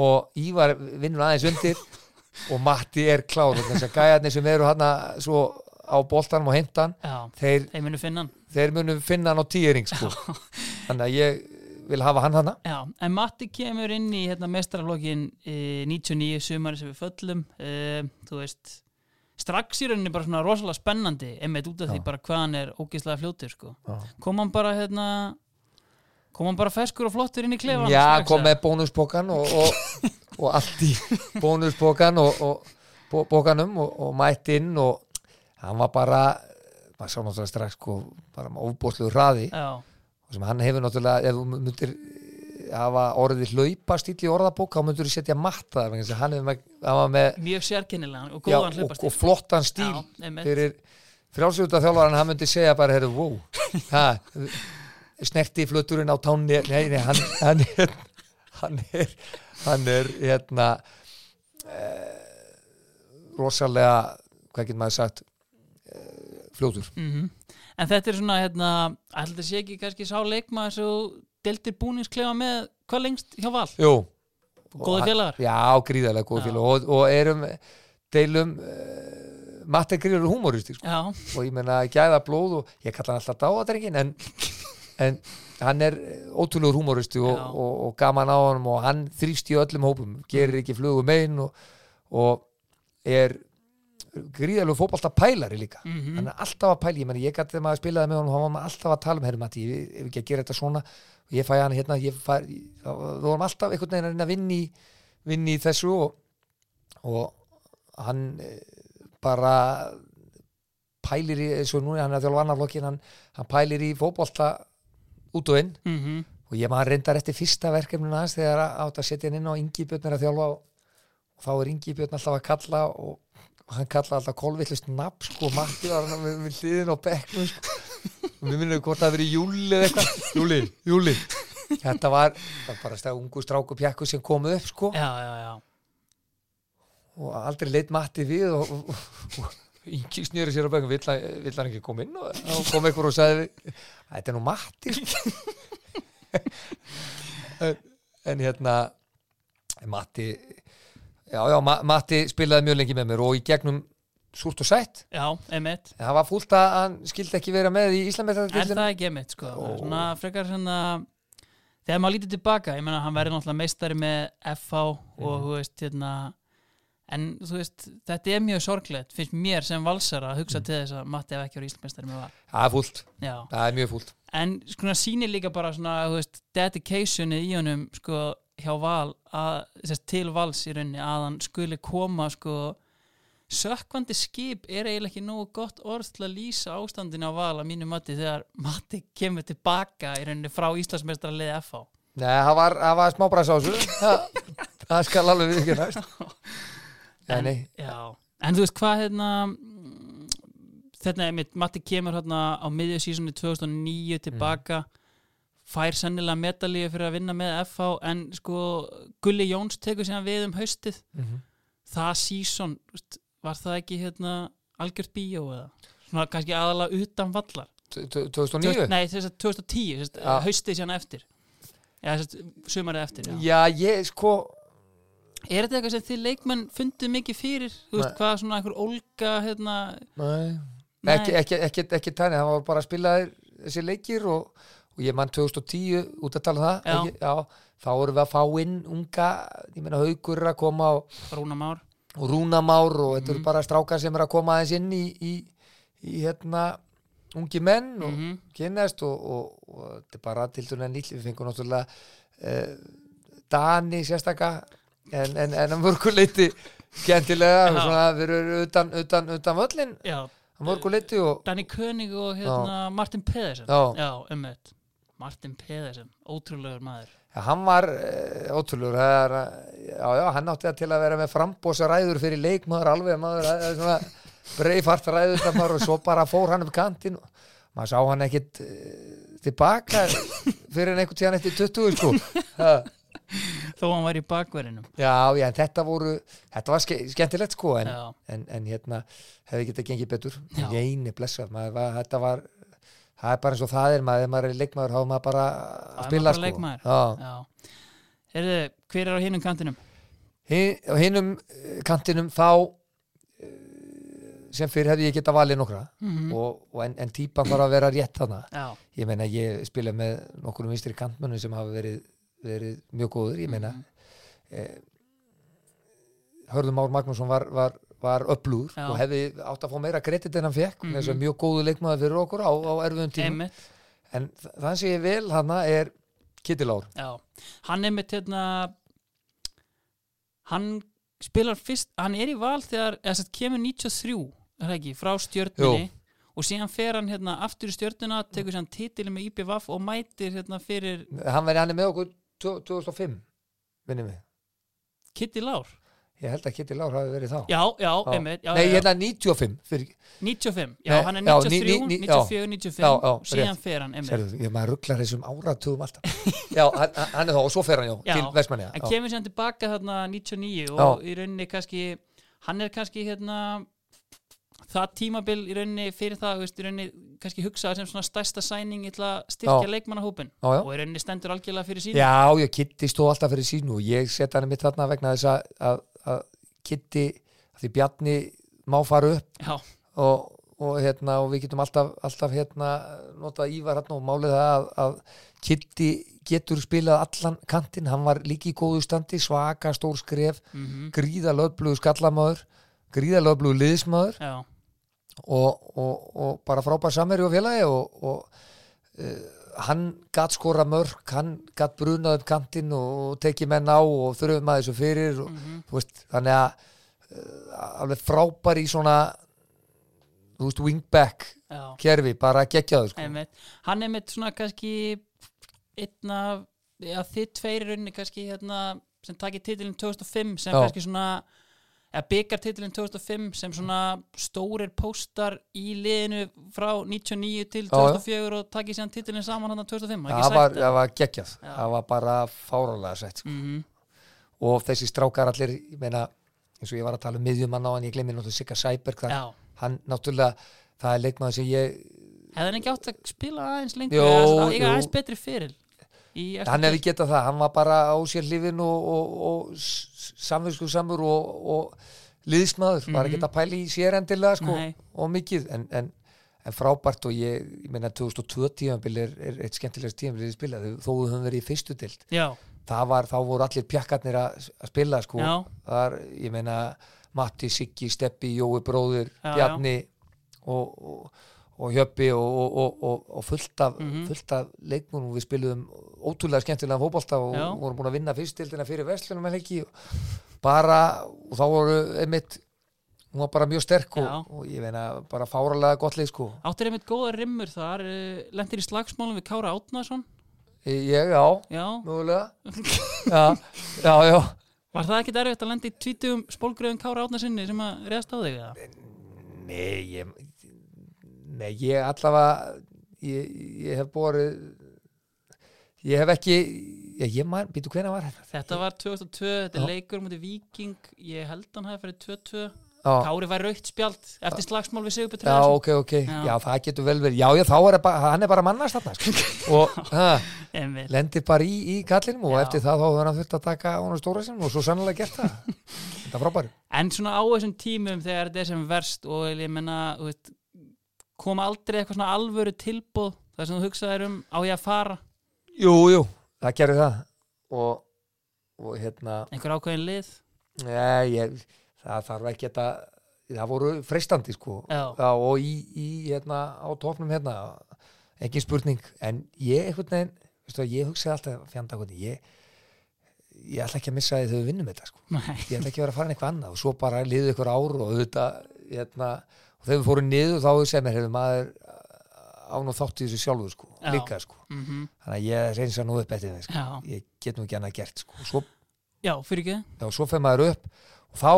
og Ívar vinnur aðeins undir og Matti er klár. Og þess að gæjarnir sem eru hann svo á boltanum og heimtan þeir, þeir munum finna hann á tíering sko. [laughs] þannig að ég vil hafa hann hana Já, en Matti kemur inn í hérna, mestrarflokkin e, 99 sumari sem við föllum. E, þú veist strax í rauninni bara svona rosalega spennandi einmitt út af því Já. bara hvað hann er ógeðslega fljótur sko. Kom hann bara hérna kom hann bara feskur og flottur inn í klefan Já, kom með bónusbókan og, og, og allt í [laughs] bónusbókan og, og bó- bókanum og, og mætt inn og hann var bara maður sá náttúrulega strax sko, bara með ofbóðslegu hraði. Já, sem hann hefur náttúrulega ef þú myndir hafa orðið hlaupa stíl í orðabók þá myndir þú setja matta hann, hefur með, hann var með mjög sérkennilegan og góðan og, hlaupastíl og flottan stíl fyrir frjálsjóta þjálfaran hann myndi segja bara, heyrðu, wow [laughs] ha, snerti flöturinn á tánni nei, nei, hann, hann er hann er, hann er hérna eh, rosalega hvað getur maður sagt eh, fljótur. Mhm. En þetta er svona, hérna, þetta sé ekki kannski sá leikmaður þú deltir búningsklefa með hvað lengst hjá Val? Jú, Góði félagar? já, gríðarlega góði Já. félag og, og erum deilum uh, Matt er gríðarlega humoristi sko. Og ég meina gæða blóð og ég kalla hann alltaf dáadrengin en, en hann er ótrúlegur humoristi og, og, og gaman á honum og hann þrýst í öllum hópum gerir ekki flugum einn og, og er gríðalegu fótbolta pælari líka. Mhm. hann er alltaf að pæla, ég meina ég gæti þegar maður spilaði með honum, hann var alltaf að tala um herri Matti, ég ef ekki að gera þetta svona. Ég fæ hann hérna, fæ við vorum alltaf einhvern veginn að að vinna í vinna í þessu og, og hann eh, bara pælir í, eins og núna hann er að þjálfa annar flokkin, hann, hann pælir í fótbolta út og inn. Mhm, og ég maður reyndar eftir fyrsta verkefninu hans þegar að- átt að setja hann inn á Ingi Björn er að þjálfa og, og þá er Ingi Björn alltaf að kalla og hann kalla alltaf kolvillust nafn sko, Matti var hann við hliðin á bekknum sko. og við minnum hvort það hafi verið Júli eða eitthvað. Júli, Júli þetta var, það var bara stað ungu stráku pjakku sem komuð upp sko. Já, já, já. Og aldrei leitt Matti við og, og, og, og Ingi snýri sér á bekknum. Vill, hann- vill hann ekki koma inn og þá kom einhver og sagði þetta er nú Matti sko. [laughs] en, en hérna Matti já, já, Ma Matti spilaði mjög lengi með mér og í gegnum súrt og sætt. Já, emitt það var fúlt að hann skildi ekki vera með í Er Íslandmeistaradeildinni. það ekki emitt, sko? Ó. Svona frekar svona Þegar maður lítið tilbaka, ég meina hann verður náttúrulega meistari með FH og Mhm. þú veist, hérna En þú veist, þetta er mjög sorglegt finnst mér sem valsara að hugsa til þess að Matti hef ekki verið Íslandsmeistari með val. Það er fúlt, Já, það er mjög fúlt. En sko sýnir líka bara svona, þú veist, dedicationið í honum sko hjá val að, sérst, til vals í rauninni að hann skuli koma sko. Sökkvandi skip er eiginlega ekki nógu gott orð til að lýsa ástandinu á val að mínu mati þegar Matti kemur tilbaka í rauninni frá Íslandsmeistra liði FH Nei, það var, var smábræs á þessu. [laughs] Það, skal alveg við ekki næst. En, já. en þú veist hvað hérna mm, þetta er mitt, Matti kemur hérna á miðju sísoni 2009 tilbaka fær sennilega medalíu fyrir að vinna með FH en sko Gulli Jóns tekur síðan við um haustið Mhm. það síson, veist, var það ekki hérna algjört bíó eða svona kannski aðalega utan vallar T- t- 2009 Nei, þess að 2010, þess Já. að haustið síðan eftir að sumarið eftir já. Já, ég sko Er þetta eitthvað sem þið leikmenn fundið mikið fyrir? Þú veist, hvað svona einhver ólga hérna, Nei, Nei. ekki, ekki, ekki, ekki tæni það var bara að spila þessi leikir og, og ég mann 2010 út að tala um það Já. ekki, já, þá vorum við að fá inn unga, ég meina haugur að koma og, Rúna Már og rúnamár og þetta Mhm. eru bara strákar sem er að koma aðeins inn í, í, í hérna ungi menn og mm kynast og, og, og þetta er bara til dæmis nýll, við fengum náttúrulega uh, Dani sérstaka en, en, en að mörguleiti skemmtilega, Já. svona, við erum utan, utan, utan völlin að mörguleiti Danny König og hérna Martin Pedersen Já. Um eitt Martin Pedersen, ótrúlegur maður. Ja, hann var uh, ótrúlegur. Er, já, já, hann átti að til að vera með frambósaræður fyrir leikmaður alveg maður, svona breifart ræður maður og svo bara fór hann upp kantinn maður sá hann ekkit uh, tilbaka fyrir einhvern tíðan eftir 20 sko. Þó hann var í bakverðinum. Já, já, en þetta voru þetta var ske, skemmtilegt sko en, en, en hérna hefði getað gengið betur. Já. Neini, blessað, maður þetta var það er bara eins og það er maður, ef maður er leikmaður þá er maður bara að spila sko. Heyrðu, hver er á hinum kantinum? Á hinum eh, kantinum þá eh, sem fyrir hefði ég getað valið nokkra. Mm og, og en, en típan var að vera rétt þarna. Já, ég meina ég spila með nokkurum vinstri kantmönnum sem hafa verið, verið mjög góður, ég meina. Mhm. eh, Hörður Már Magnússon var, var, var Já. og hefði átt að fá meira kredit en hann fekk mm Mhm. mjög góðu leikmaður fyrir okkur á, á erfiðum tímum. Einmitt. En þ- það sem ég vil hana er Kittilár hann er mitt hérna hann spilar fyrst, hann er í val þegar, eða sett kemur 93 er það ekki, frá stjörnunni. Og síðan fer hann hérna aftur í stjörnuna tekur sér hann titilin með IPVAF og mætir hérna fyrir hann, veri, hann er með okkur 2005 minnum við Kitty Lár ég held að Kittilár hafi verið þá. Já, já, Já. einmitt já, nei, já, hérna 95 fyrir, 95, já, Nei, hann er já, 93, ní- ní- ní- 94, 95 Já, já, síðan fer hann einmitt. Serðu, ég maður rugglar þessum áratugum alltaf. [laughs] Já, hann, hann er þá og svo fer hann já, Já, til Vestmanni hann kemur sér tilbaka þarna 99 og Já. í rauninni kannski hann er kannski hérna það tímabil í rauninni fyrir það veist, í rauninni kannski hugsaði sem svona stærsta sæning til að styrkja Já. leikmannahópin já, já. og í rauninni stendur algjörlega fyrir sín Já, ég Kitty stóð alltaf fyrir sínu og ég set hann mitt þarna vegna þess að, að því Bjarni má fara upp og, og, hérna, og við getum alltaf, alltaf hérna, notað Ívar hérna og málið það að, að Kitty getur spilað allan kantinn, hann var líki í góðu standi, svaka, stór skref mm gríða löfblugu skallamöður gríða löfblugu liðsmöður já, og, og, og bara frábær samverju og félagi og, og uh, hann gatt skora mörg hann gatt brunað upp kantinn og tekið menn á og þurfum að þessu fyrir og, mm þú veist, þannig að uh, alveg frábær í svona þú veist, wingback já kerfi, bara geggjaður sko. hann er mitt svona kannski einn af já, þið tveir í rauninni kannski hérna, sem takið titilin 2005 sem Já. kannski svona eða byggar titilin 2005 sem svona stórir póstar í liðinu frá 99 til Já, já. 2004 og takið síðan titilin saman hann 2005 það var, það var geggjað, Já. það var bara fárálega sett sko. mm og þessi strákar allir, ég meina eins og ég var að tala um miðjumann á hann, ég glemir náttúrulega Sigga Sæberg, það, hann náttúrulega það er leikmaður sem ég hefði hann ekki átt að spila aðeins lengur eiga jú. aðeins betri fyrir hann hefði getað það, hann var bara á sér hlifin og, og, og samvinsku samur og, og liðsmaður, var Mhm. ekki að pæla í sér endilega sko, og mikið. En, en, en frábært og ég, ég meina 2002 tíðanbíl er, er eitt skemmtilegast tíðanbíl í spila, þó við höfum verið í fyrstu dild Já, það var, þá voru allir pjakkarnir að, spila sko, Já. þar, ég meina Matti, Siggi, Steppi, Jói bróðir Já, Bjarni og, og, Hjöppi og, og, og, og fullt af, Mhm. fullt af leikmunum við spiluðum ótrúlega skemmtilega fótbolta og Já. vorum búin að vinna fyrstildina fyrir verslunum en ekki bara, og þá voru einmitt, hún var bara mjög sterk og, og ég meina bara fáralega gott leik sko. Áttir einmitt góða rimmur þar uh, lendir í slagsmálum við Kára Átnason ég, já, Já, mögulega. [laughs] Já, já, já. Var það ekki erfitt að lenda í tvítugum spólgröðum Kára Átnasinni sem að reyðast á þig? Nei, ég, nei, ég allavega, ég, ég hef borið, ég hef ekki, ég, ég man, býtu hvernig var þetta? Þetta var 2002, þetta er leikur mútið Viking, ég held hann hafi fyrir 2-2 Já, Kári var raukt spjald eftir slagsmál við Sigurbjörn já, ok, ok, já. Já. það getur vel verið, já, já, þá er bara, hann er bara mannast þarna, sko, [laughs] og ha, Emil, lendir bara í, í kallinum og Já. eftir það þá hann þurft að taka honum stóra sinum og svo sannlega gert það, [laughs] þetta er frábæri. En svona á þessum tímum þegar þetta er sem verst og ég menna þú veist, kom aldrei eitthvað svona alvöru tilbúð þar sem þú hugsaðir um á ég að fara? Jú, jú, það gerir það. Og, og hérna, einhver ákveðin lið? Nei, ég, það þarf ekki að það voru freistandi sko. Já. og í, í hérna á topnum hérna ekki spurning, en ég einhvern veginn, veistu að ég hugsaði alltaf fjanda hvernig, ég ég ætla ekki að missa því við vinnum þetta sko. Nei. ég ætla ekki að vera að fara en eitthvað annað. Og svo bara liðu ykkur ár og auðvitað hérna, og þegar við fórum niður þá sem er hefur maður án og þátt í þessu sjálfur sko, Já. líka sko mm þannig að ég reynsa nú upp eftir þeim sko. Ég get nú ekki annað gert sko svo já, fyrir ekki Já, svo fyrir maður upp og þá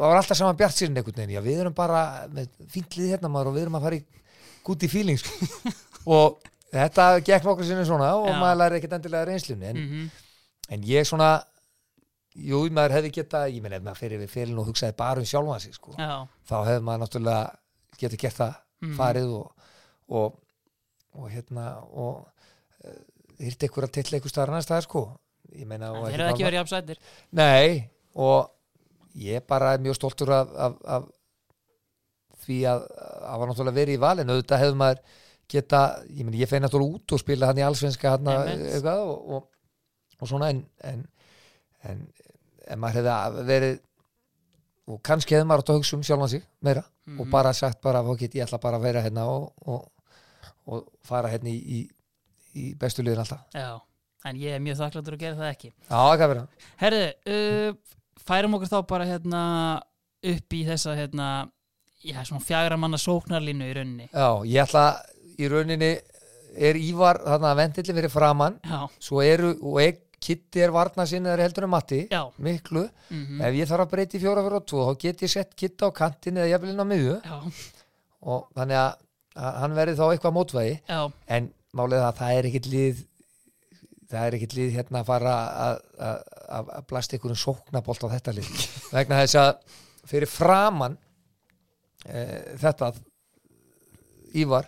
var alltaf saman bjart sérinn einhvern veginn já, við erum bara með fínlið hérna maður og við erum að fara í gúti feeling sko. [laughs] og þetta gekk nokkur sinni svona og Já. maður læri ekkert endilega reynslunni en, mm en ég svona jú, maður hefði geta ég menn ef maður fyrir við félin og hugsaði bara um sjálfan sig sko. Þá hefði maður náttúrulega getið gert það Mhm. farið og, og, og hérna og uh, hýrt ykkur að tilla ykkur starf annars staðar sko meina og þeir eru ekki verið jafnsættir Nei, og ég bara er mjög stoltur af, af, af því að að var náttúrulega verið í valinu auðvitað hefur maður geta, ég ég feina náttúrulega út og spila hann í allsvenska hann og, og, og svona en, en, en, en maður hefði verið og kannski hefði maður átt að hugsa um sjálfan sig meira Mhm. og bara sagt bara ég ætla bara að vera hérna og, og, og fara hérna í, í, í bestu liðin alltaf. Já, en ég er mjög þakkláttur að gera það ekki. Já, það kan vera. Herðu, uh, færum okkur þá bara hérna upp í þessa hérna, já, svona fjagra manna sóknarlínu í rauninni. Já, ég ætla í rauninni er Ívar þarna að vendilli fyrir framann Já, svo eru, og ek, Kitty er varna sinni heldur en Matti, já, miklu. Mm ef ég þarf að breyti fjóra fyrir og tvo þá get ég sett Kitty á kantin eða jafnvel inn á miðju. Já, og þannig að, að hann verði þá eitthvað mótvægi. Já, en málið er að það er ekkit lið það er ekkit lið hérna að fara að, blasta einhverjum sóknabolt á þetta lið. [laughs] Vegna þess að fyrir framann e, þetta Ívar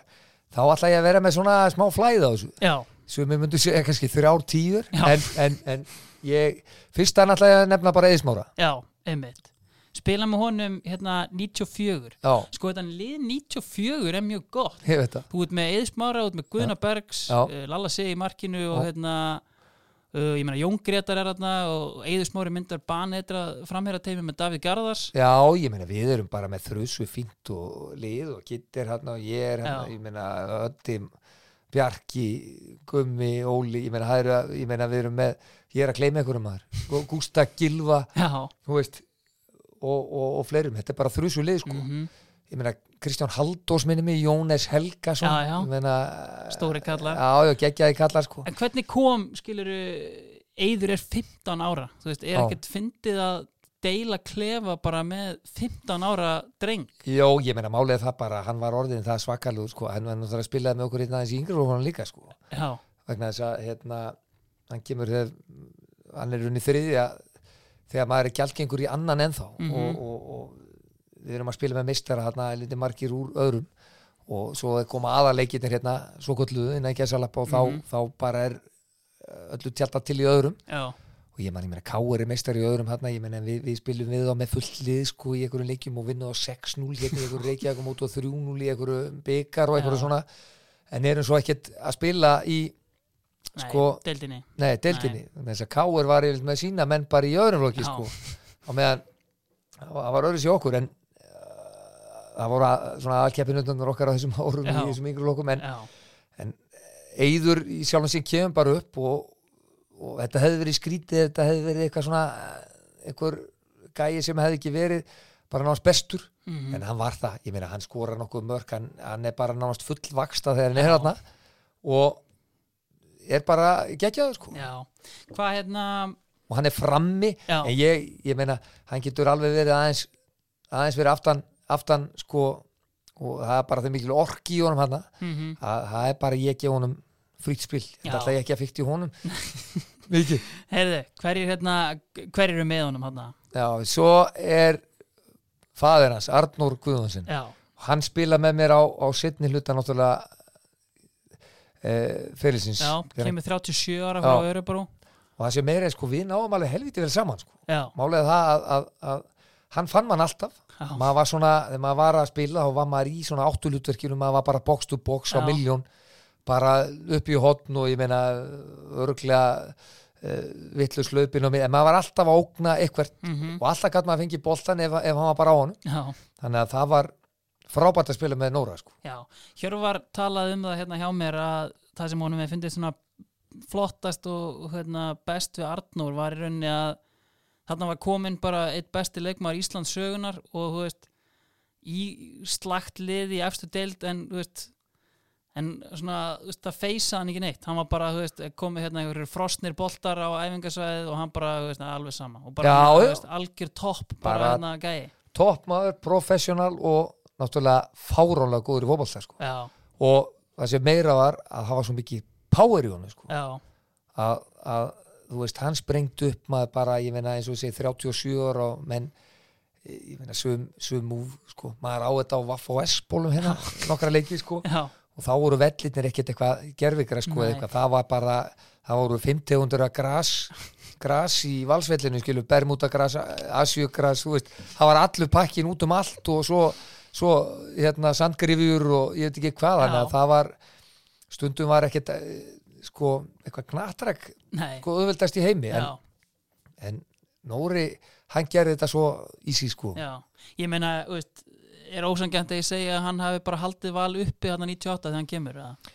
þá ætla ég að vera með svona smá flæða á þessu. Já, sem ég myndi segja kannski þrjár tíður en, en, en ég fyrst að nefna bara eðismára já, einmitt. Spila með honum hérna 94 já, Sko þetta lið 94 er mjög gott. Ég veit það. Þú ert með Eðismára, þú ert með Guðna Bergs Já. uh, Lalla Sig í markinu og Já. hérna uh, ég meina Jón Gretar er hérna og Eðismári myndar banetra framherra teimi með Davíð Garðars. Já, ég meina við erum bara með þrjusu fínt og lið og Gitt er hann og ég er Já. ég meina Öddi, Bjarki Gummi, Óli ég meina, eru, ég meina við erum með ég er að gleyma einhverjum maður. Gústa Gilva, veist og, og, og fleirum, þetta er bara þrjusu lið sko. Mhm, ég meina Kristján Haldós minni mig, Jónes Helgason. Já, já. meina, Stóri kallar. já, geggjaði kallar sko. En hvernig kom, skiluru, Eyður er 15 ára, þú veist, er ekkert fyndið að deila klefa bara með 15 ára dreng? Jó, ég meina er það bara, hann var orðin það svakalug sko, hann var náttúrulega að spilaði með okkur hérna aðeins í yngri og hann líka sko, Já, vegna þess að hérna, hann kemur þegar hann er runni þriðja þegar maður er gjaldgengur í annan ennþá. Mhm. og, og, og við erum að spila með meistara hérna, lítið margir úr öðrum. Og svo koma aðarleikinir hérna svo kolluðu innan ekki að salapa og þá, Mhm. þá bara er öllu tjálta til í öðrum. Já, og ég man, ég meina, Káur er meistari í öðrum hérna, ég meina, við, við spilum við þá með fullt lið sko í einhverjum leikjum og vinna á 6-0 hérna í einhverjum reykjaðum út og 3-0 í einhverjum byggar og einhverju svona en erum svo ekkert að spila í nei, Sko- deildinni. Nei, deildinni, þess að Káur var yfirleitt með sína menn bara í öðrum flokki Já. sko. og meðan það var öðru sér okkur en uh, það voru að, svona aðkeppinundunar okkar á þessum árum Já. í þessum yngri flokkum en Já, eyður í sjálfum sín kemur bara upp og, og þetta hefði verið skrítið þetta hefði verið eitthvað svona einhver gæi sem hefði ekki verið bara náðast bestur, mm en hann var það. Ég meina, hann skora nokkuð mörk. Hann, hann er bara náðast fullvaksta þegar hann er hérna og er bara geggjaður sko. Hvað hérna, og hann er frammi. Já. en ég, ég meina, hann getur alveg verið aðeins, aðeins verið aftan, aftan sko. Og það er bara þeim mikil orki í honum hann mm það, það er bara ég gefa honum frýtt spil, þetta ætla ég ekki að fykta í honum. [laughs] Mikið. Heyrðu, hverjir hérna, hverjir eru með honum hérna? já, svo er faðir hans, Arnór Guðvansson hann spila með mér á, á setni hluta náttúrulega e, fyrirsins já, kemur 37 ára frá Örebro. og það sem meira er sko, við náum alveg helviti vel saman sko. Já, málega það að, að, að hann fann mann alltaf. Já, maður var svona, þegar maður var að spila þá var maður í svona áttulutverkinu, maður var bara box to box á miljón, bara upp í hotn og ég meina örglega uh, vitlu slaupin og en maður var alltaf að ógna eitthvert mm og alltaf gætt maður að fengi boltan ef, ef hann var bara á honum, já, þannig að það var frábært að spila með Nóra sko. já. Hjörvar talaði um það hérna hjá mér að það sem honum við fyndið svona flottast og hérna, best við Arnór var í rauninni að þarna var komin bara eitt besti leikmaður Íslands sögunar og þú veist í slagt lið í efstu deild en þú veist en svona, þú veist, það feysa hann ekki neitt. Hann var bara, þú veist, komið hérna einhverjir frosnir boltar á æfingasvæðið og hann bara, þú veist, alveg sama. Og bara, Já, þú veist, algjör topp bara, hérna gæi. toppmaður, professional og náttúrulega fáránlega góður í fótbolta sko. og það sem meira var að var svo mikið power í honum sko. að, að þú veist, hann sprengt upp maður bara, ég meina eins og segi 37 ára og menn ég meina sum múf, sko. Maður á þetta á Vaff og S-bólum hérna nokkra leiki, sko, já, og þá voru vellirnir ekkert eitthvað gerfikra, sko, eða eitthvað. Það var bara, það voru 50 að gras gras í valsvellinu, skilu bermútagras, asjugras þú veist, það var allur pakkin út um allt og svo, svo hérna sandgrifjur og ég veit ekki hvað þannig að það var stundum var ekkert eh, sko, eitthvað knatrak sko auðveldast í heimi. En, en Nóri, hann gerði þetta svo ísi sko. Já, ég meina, þú veist er ósangjant að ég segja að hann hafi bara haldið val uppi hann 98 þegar hann kemur eða?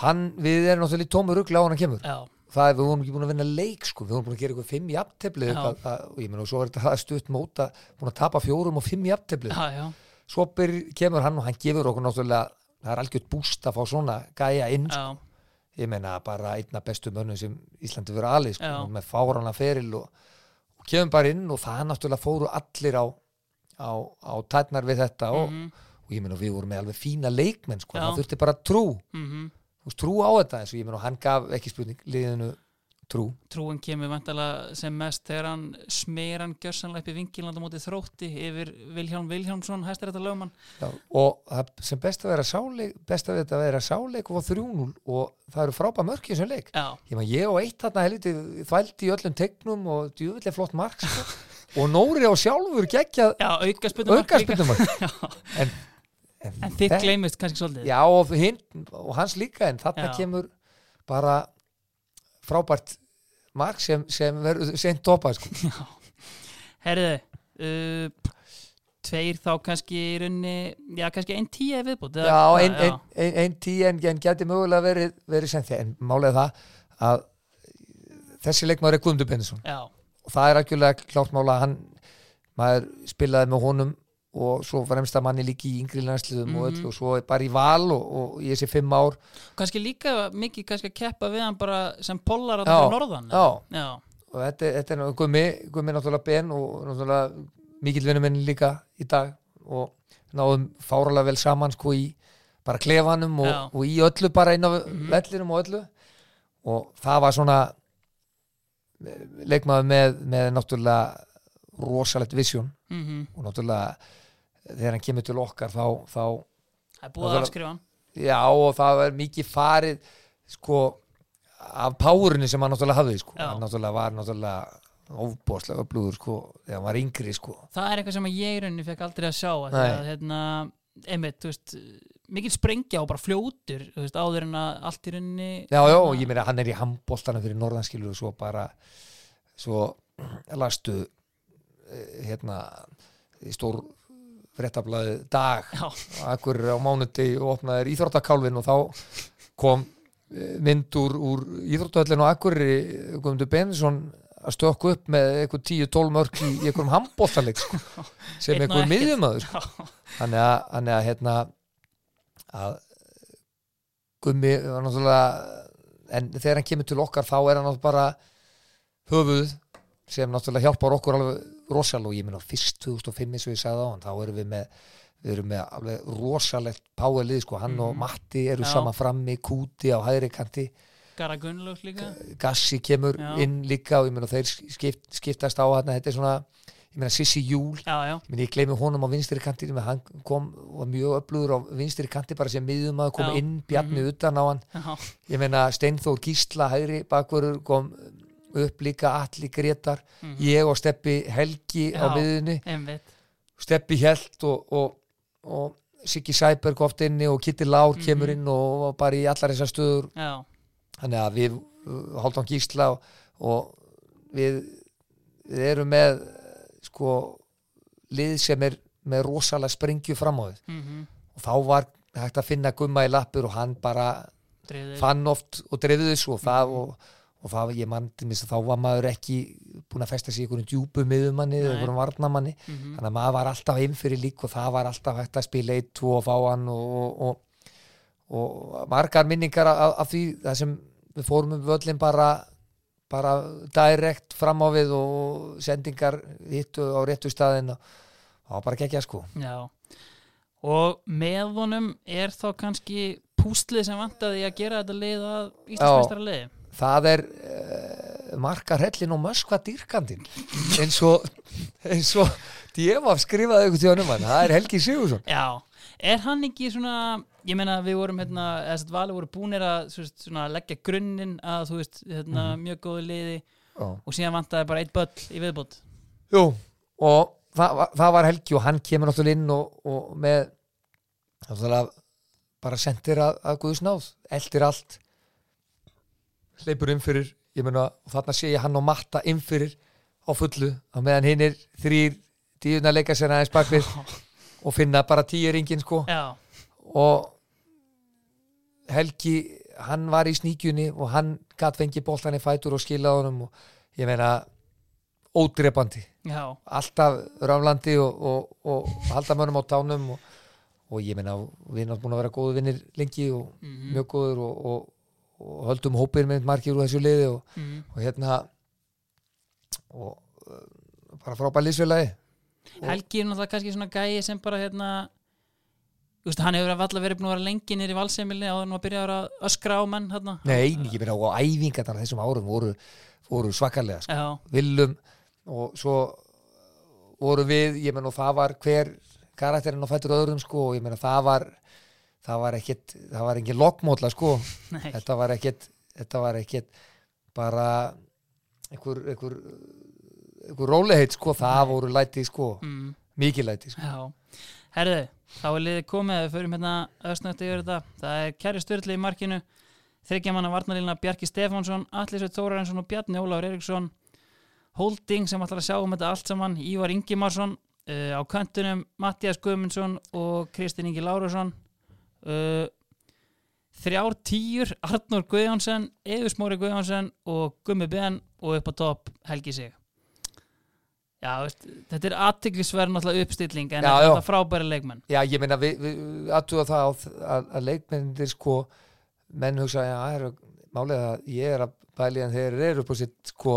hann, við erum náttúrulega í tómu rugla á hann að kemur. Já, það er, við vorum ekki búin að vinna leik sko, við vorum búin að gera eitthvað fimm eitthvað, að, og og svo er þetta stutt móta búin að tapa fjórum og fimm jafntefli. Já, já, svo byr, kemur hann og hann gefur okkur náttúrulega það er algjört búst að fá svona gæja inn sko. ég meina bara einna bestu mönnum sem Íslandi verið alið sko, með fárana feril og, og kemur bara inn og það náttúrulega fóru allir á, á, á tætnar við þetta og, mhm, og ég meina við vorum með alveg fína leikmenn sko, það þurfti bara trú. Mhm. Þú veist, trú á þetta eins og ég meina hann gaf ekki spurning liðinu trú. Trúin kemur vantalega sem mest þegar hann smeir hann gjörsanlega upp í vingilanda móti þrótti yfir Vilhjálm Vilhjálmsson hæstir þetta lögmann. Já, og sem best að vera sáleik best að þetta vera sáleik og 3-0 og það eru frábæð mörk í þessum leik. Já, ég og eitt þarna helviti þvældi í öllum tegnum og djúvillig flott mark sko. [laughs] og Nóri á sjálfur geggjað já, auka spytum [laughs] en, en, en þitt gleymist kannski svolítið. Já og, hinn, og hans líka en þarna Já. kemur bara frábært mark sem, sem verður seint topað sko. herriði uh, tveir þá kannski í runni já, kannski einn tíu viðbútt eða? Já, hvað? ein, ein, ein, tíu en, en geti mögulega verið, verið sem þeir en málega það að þessi leikmaður er Guðmundur Bennesson já, og það er algjörlega klárt mála að hann maður spilaði með honum og svo fremsta manni líki í yngri landsliðum og Mhm. öll og svo bara í val og, og ég sé fimm ár kannski líka mikið kannski að keppa við hann bara sem pollar á norðan já. já, og þetta, þetta er gummi, gummi náttúrulega ben og náttúrulega mikill vinnur minn líka í dag og náðum fáralega vel saman sko í bara klefanum og, og í öllu bara inn á Mhm. vellinum og öllu og það var svona leikmaður með, með náttúrulega rosalegt visjón mm og náttúrulega þegar hann kemur til okkar þá, þá það er búið afskrifa já og það er mikið farið sko af párunni sem hann náttúrulega hafði sko. Hann náttúrulega var náttúrulega óbúðslega blúður sko þegar hann var yngri sko. Það er eitthvað sem ég í rauninni fekk aldrei að sjá að, hérna, einmitt, þú veist mikil sprengja og bara fljótur veist, áður en að allt í rauninni já já ég meina hann er í handbóltana fyrir norðanskilur og svo bara svo lastu eh, hérna í stór fréttablaði dag akkur á mánuti og opnaðir íþróttakálfin og þá kom eh, mynd úr, úr íþróttahöllin og akkur Guðmundur Benson að stökku upp með eitthvað 10-12 mörg í, í einhverjum handbóltaleik sko, sem einhver ekkert. miðjumöður sko. já, þannig að, þannig að hérna að Gummi var náttúrulega en þegar hann kemur til okkar þá er hann bara höfuð sem náttúrulega hjálpar okkur alveg rosal og ég meina fyrst 2005 eins og ég sagði á hann þá erum við með við erum með alveg rosalegt powerlið sko, hann og Mhm. Matti eru Já. sama frammi, Kúti á hægri kanti Gara Gunnlaugs líka Gassi kemur Já. inn líka og ég meina þeir skipt, skiptast á hann þetta er svona, ég meina Sissi Júl Meni, ég gleymi honum á vinstri kanti hann kom og var mjög öflugur á vinstri kanti bara sem miðum að kom Já. inn Bjarni Mhm. utan á hann já, ég meina Steinþór Gísla hægri bakverður kom upp líka Alli Gretar mhm, ég og Steppi Helgi á Já. miðunni einmitt Steppi Hjelt og, og, og Siggi Sæberg oft inni og Kitty Lár Mhm. kemur inn og, og bara í allar þessar stöður já, þannig að við Hálfdán Gísla og, og við, við erum með sko lið sem er með rosalega sprengju fram á þið. Mhm, og þá var hægt að finna gumma í lappur og hann bara dreifði. fann oft og dreifði þessu og það og, og það ég til þess að þá var maður ekki búin að festa sig í einhverjum djúpu miðumanni eða Nei. einhverjum varnamanni mhm, þannig að maður var alltaf inn fyrir lík og það var alltaf hægt að spila eitt, tvo og fá hann og, og, og, og margar minningar af, af því það sem við fórum um völlin bara bara direkt fram á við og sendingar hittu á réttu staðin og það var bara gekkja sko. Já. Og með honum er þá kannski púslið sem vantaði að gera þetta lið að Íslandsmeistara liði? Það er uh, markar hellin og möskva dýrkandin eins og eins og Djefaf skrifaði eitthvað til hann það er Helgi Sigursson Já, er hann ekki svona ég meina við vorum hérna þess að vali voru búnir að svona, leggja grunninn að þú veist hérna, mjög góðu liði Já. og síðan vantaði bara eitt böll í viðbútt Jú, og það, það var Helgi og hann kemur náttúrulega inn og, og með bara sendir að, að Guðs náð eldir allt hleypur inn fyrir ég meina, og þarna sé ég hann og Matta inn fyrir á fullu á meðan hinn er þrýr tíuna leika sér aðeins bakvið [laughs] og finna bara tíu ringin sko. Já, og Helgi hann var í sníkjunni og hann gatt fengið boltan í fætur og skilað honum og ég meina ódrepandi. Já, alltaf raflandi og, og, og halda mönnum á tánum og, og ég meina við erum búin að vera góðu vinnir lengi og mhm, mjög góður og, höldum hópir með margir úr þessu liði og, mhm. og hérna og uh, bara frábæð liðsfélagi Helgi er náttúrulega kannski svona gæi sem bara hérna veist, hann hefur alltaf verið búin að vera lengi nýri valseimilni áður en að byrja að öskra á menn hérna. Nei, ég meina og æfingarnar þessum árum voru, voru svakalega sko. Já, Willum og svo voru við, ég meina og það var hver karakterinn og fættur öðrum sko og ég meina það var það var ekkit, það var engin lokkmótla sko nei, þetta var ekkit þetta var ekkit bara einhver einhver, einhver róleheit sko, það voru læti sko, mm, mikið læti sko. já. Herðu, þá er liðið komið við förum hérna östnögt yfir þetta. Það er Kæri Sturli í markinu þryggja manna varnalína Bjarki Stefánsson Allisveit Þórarinsson og Bjarni Ólafur Eriksson Holding sem ætlar að sjá um þetta allt saman Ívar Ingimarsson uh, á köntunum Mattias Guðmundsson og Kristinn Ingi Lárusson. Uh, þrjár tíur Arnur Guðjónsson, Eður Smóri Guðjónsson og Gummi Ben og upp á topp Helgi Sig Já, veist, þetta er aðtiklisverð náttúrulega uppstilling en Já, þetta frábæri leikmenn Já, ég meina, við, við aðtúða það á, að, að leikmennir sko, menn hugsa, já, það er málið að ég er að bæli en þeir eru upp á sitt sko,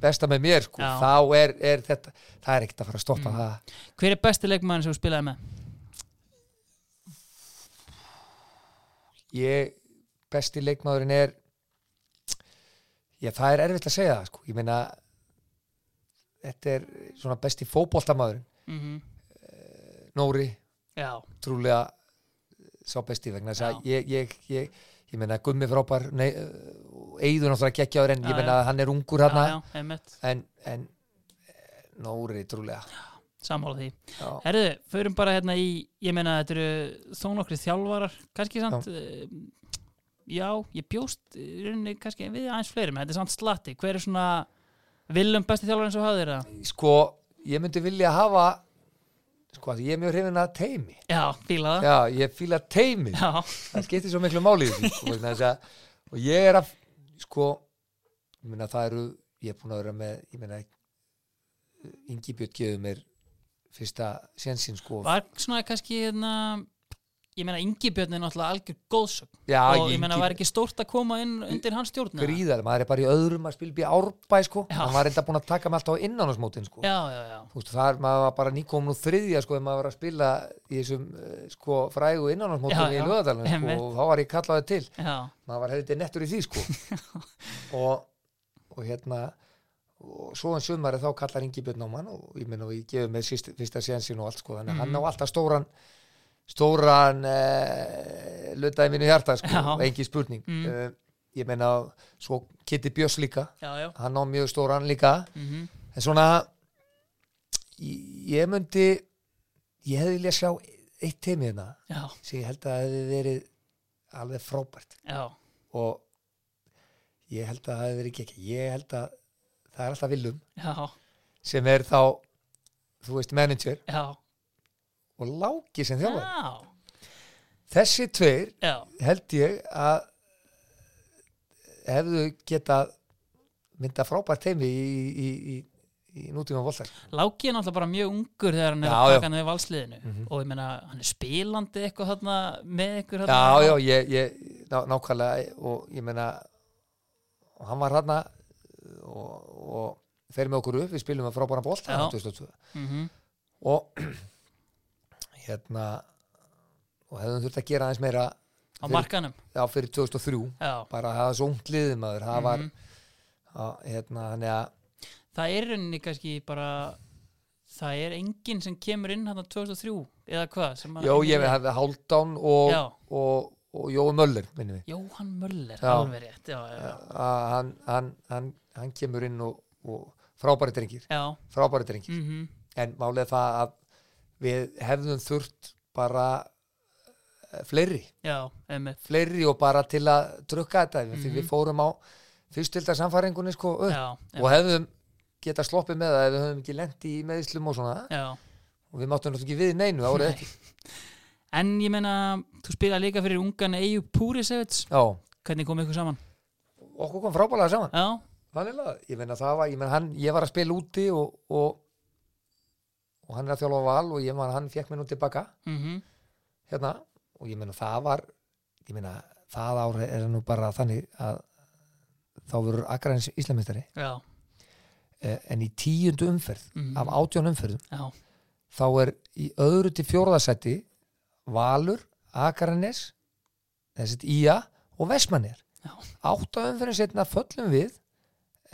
besta með mér, sko, Já. þá er, er þetta, það er ekkert að fara að stoppa Mm. það. hver er besti leikmann sem þú spilaði með? Ég, besti leikmaðurinn er, já, það er erfitt að segja það, sko, ég meina, þetta er svona besti fótboltamaðurinn, Mm Nóri, Já, trúlega sá besti vegna þess að ég, ég, ég, ég meina Gummi frábær eigður náttúrulega geggjaður en Já, ég að hann er ungur hann en, en eh, Nóri trúlega. Sammála því. Herðu, förum bara hérna í, ég meina þetta eru þó nokkri þjálfarar, kannski samt já, já ég bjóst rauninni kannski við aðeins fleiri, menn þetta er samt slatti, hver er svona viljum besti þjálfar eins og hafðir það? sko ég myndi vilja hafa sko að ég er mjög hrifin að teimi Já, fíla það. Já, ég fíla teimi Já, það skiptir svo miklu máli í því sko, þess að, og ég er að sko ég meina það eru, ég er búin að vera með ég meina Ingi Björn gefur mér fyrsta sénsinn sko. Var svona kannski hérna ég meina Ingi Björn er náttúrulega algjör góðsögn já, og ég meina Ingi- var ekki stórt að koma inn undir hans stjórn gríðar, maður er bara í öðrum að spila bí árbæ sko, Já. hann var reynda búin að taka mig alltaf á innanásmótin sko, Já, það er maður var bara nýkomin úr þriðja sko, þegar maður var að spila í þessum eh, sko frægu Já, innanásmótum í já, lögadalinn sko, og þá var ég kallaði til. Já, maður var heldur nettur í því sko. [laughs] Og, og hérna og svo en sumari þá kallar Ingi Björn á mann og ég minn og ég stóran uh, lutaði mínu hjarta sko, engi spurning. Mm. uh, ég meina svo Kitty Björns líka. Já, já. hann á mjög stóran líka. Mm en svona ég, myndi ég hefði vilja sjá eitt teimi hérna. Sem ég held að hefði verið alveg frábært. Já, og ég held að það hefði verið ekki ég held að það er alltaf Willum. Já, sem er þá þú veist manager. Já, og Láki sem þjálfari já, þessi tveir já, held ég að hefðu getað mynda frábært teimi í, í, í, í nútíma voltar Láki er náttúrulega bara mjög ungur þegar hann er Já, að já. taka niður valsliðinu Mhm. og ég meina, hann er spilandi eitthvað þarna með já, þarna já, ég, ég ná, nákvæmlega og ég meina og hann var hann og, og fer með okkur upp við spilum með frábæra Já. 2002 Mhm. og [clears throat] hérna og hefðum þurft að gera aðeins meira á Fyrir- markanum já, fyrir 2003 já, bara að hafa svo ungt liðið maður það var, Mhm. að, hérna, þannig að það er rauninni kannski bara það er enginn sem kemur inn hann 2003 eða hvað sem að- Jó, ég hefði Hálfdán og, Já. og, og Jói Möller, Jóhann Möller, Já. alveg rétt já, já, já. hann, hann, hann, hann kemur inn og, og frábæri drengir já. frábæri drengir, Mm en málið er það að við hefðum þurft bara eh, fleiri. Já, fleiri og bara til að drukka þetta mm Mhm. við fórum á fyrstilda samfæringunni sko já, og hefðum geta sloppið með það ef við höfum ekki lent í meðislum og svona. Já. og við máttum náttúrulega ekki við neinu árið Nei. [laughs] en ég meina, þú spilaði líka fyrir ungan Eyjup Púrisevits. Hvernig kom ykkur saman? okkur kom frábælega saman. Já, Vannilega, ég meina það var, ég meina hann, ég var að spila úti og, og, og hann er að þjálfa á val og ég meina hann fekk mér nú tilbaka mm hérna og ég meina það var, ég meina það ári er nú bara þannig að þá verður Akrains Íslamistari já, eh, en í tíundu umferð Mhm. af átjón umferðum já, þá er í öðru til fjórðasætti Valur, Akranes þessi Ía og Vestmannir Já. átta umferðin setna föllum við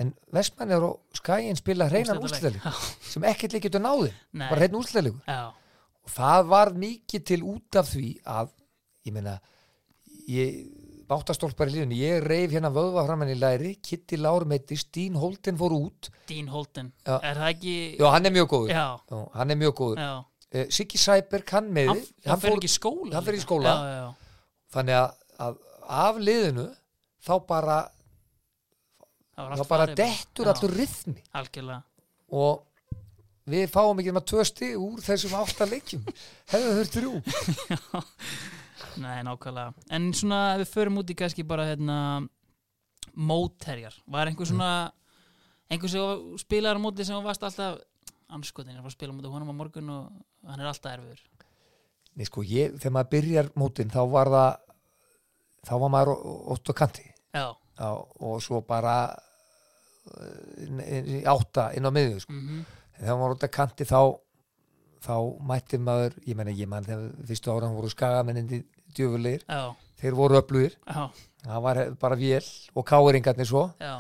en Vestmannir og Skæin spila hreinan Já. sem ekkert leikir til náði Nei. bara hrein úrslitaleik. Já, og það var mikið til út af því að ég meina ég báttastólpar í lífunni, ég reif hérna vöðva framann í læri, Kitty Lár meiti Stín Holten fór út. Dean Holden Já. er það ekki já, hann er mjög góður. Já, hann er mjög góður. Uh, Siggi Sæberg, hann með hann, hann fer ekki í skóla hann fer í skóla. já, já, já. þannig að, að af liðinu þá bara, það var bara dettur allur rithmi algjörlega. Og við fáum ekki með tvö stig úr þessum átta leikjum. [laughs] Hefðu þurft þrjú. Nei, nákvæmlega. En svona ef við förum út í kannski bara hérna mótherjar. Var einhver svona einhver sem spilaðar á móti sem varst alltaf anskotin ég er að spila mútið honum á morgun og hann er alltaf erfiður? Nei, sko, ég, þegar maður byrjar mótin þá var það þá var maður ótt og kanti. Já, Já, og svo bara í átta inn á miðju sko. mm En þegar maður ótt og kanti þá þá mætti maður, ég menna ég mann þegar fyrstu ára hann voru skagamenninni djöfulegir, já, þeir voru öflugir. Já, það var bara vél og káeringarnir svo. Já.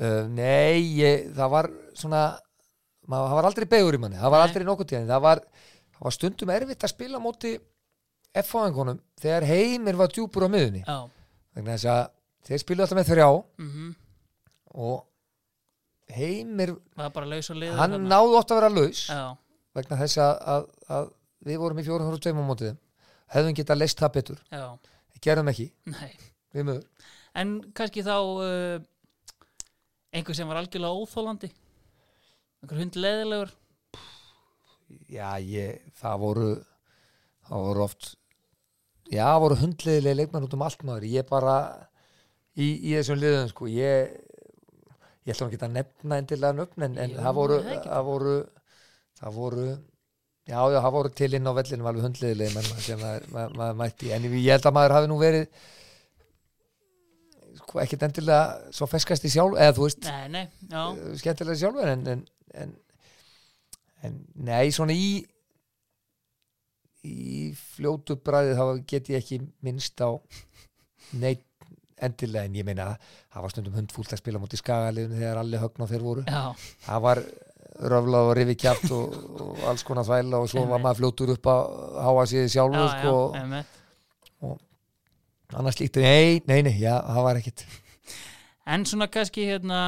Uh, nei, ég, það var svona maður, það var aldrei begur í manni það var Nei. aldrei nokkuð tíðan. Það var, það var stundum erfitt að spila móti F-fáingunum þegar heimir var djúpur á miðunni þess að þeir spilu alltaf með þrjá. Mm og heimir hann náði ótt að vera laus já, vegna þess að, að, að við vorum í fjórum hóru tveim á mótið hefðum getað leist það betur, gerðum ekki. En kannski þá uh, einhver sem var algjörlega óþólandi einhver hund leðilegur Já, ég, það voru það voru oft já, það voru hundleðilega leikmann út um allt maður. Ég bara í, í þessum liðum, sko, ég ég ætla ekki að nefna endilega nöfn en, en Jú, það voru það voru það voru já, já, það voru til inn á vellinum alveg sem maður, maður, maður mætti en ég held að maður hafi nú verið sko, ekkert endilega svo feskast í sjálf, eða þú veist nei, nei, uh, skemmtilega sjálfur en, en, en, en nei, svona í í fljótu bræði þá get ég ekki minnst á neitt endilega en ég meina það var stundum hundfúlt að spila mútið skagaliðinu þegar allir högn á þeir voru. Já, það var röflað og rifi kjátt og, og alls konar þvæla og svo var maður fljótur upp að háa já, sjálfur já, sko, einmitt. annars líkti, nei, nei, nei, já, það var ekkit En svona kannski hérna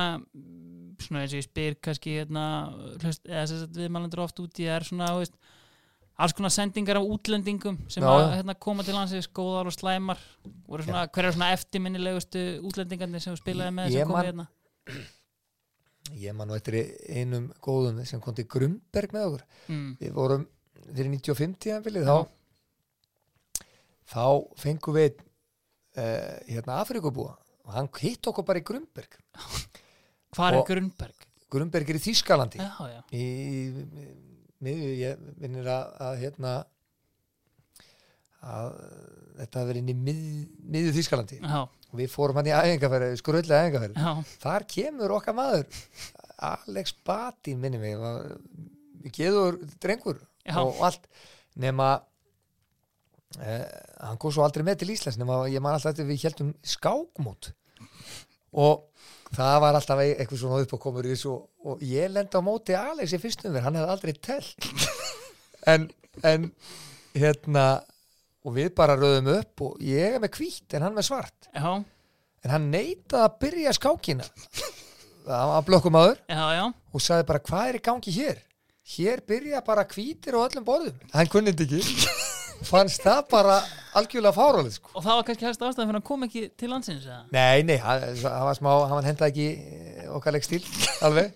svona eins og ég spyr kannski hérna hlust, eða þess að viðmælendur oft úti er svona, þú veist, alls konar sendingar af útlendingum sem að hérna, koma til landsins góðar og slæmar. Svona, hver er svona eftirminnilegustu útlendingarnir sem þú spilaði með Ég sem man- hérna? Ég man nú eftir einum góðum sem kom til Grumberg með okkur. Mm. við vorum fyrir 95 tíðanbilið þá þá fengum við uh, hérna Afrikubúa og hann hitt okkur bara í Grumberg Hvar er Grunberg? Grumberg er í Þýskalandi. Já, já, í miðju, ég minnir að, að hérna að þetta hafi verið inn í mið, miðju Þýskalandi. Já, og við fórum hann í æfingarferði, skrullega æfingarferði já, þar kemur okkar maður Alex Batin minni mig var, geður drengur Já. og allt nema eh, hann kom svo aldrei með til Íslands nema ég man alltaf eftir við heldum skákmót og það var alltaf e- eitthvað svona upp og komur í þessu og, og ég lenda á móti Alex í fyrstum verð, hann hefði aldrei telt. [laughs] En, en hérna og við bara röðum upp og ég er með hvítt en hann með svart. Já, en hann neitaði að byrja skákina. Það var blökkumadur já, já, og sagði bara hvað er í gangi hér? Hér byrja bara hvítir á öllum borðum. Hann kunni þetta ekki fannst það bara algjörlega fárálið sko. og það var kannski helst ástæðan fyrir að hann kom ekki til landsins eða? nei, nei, hann, hann var smá hann hendaði ekki eh, okkar leik stíl [laughs] alveg,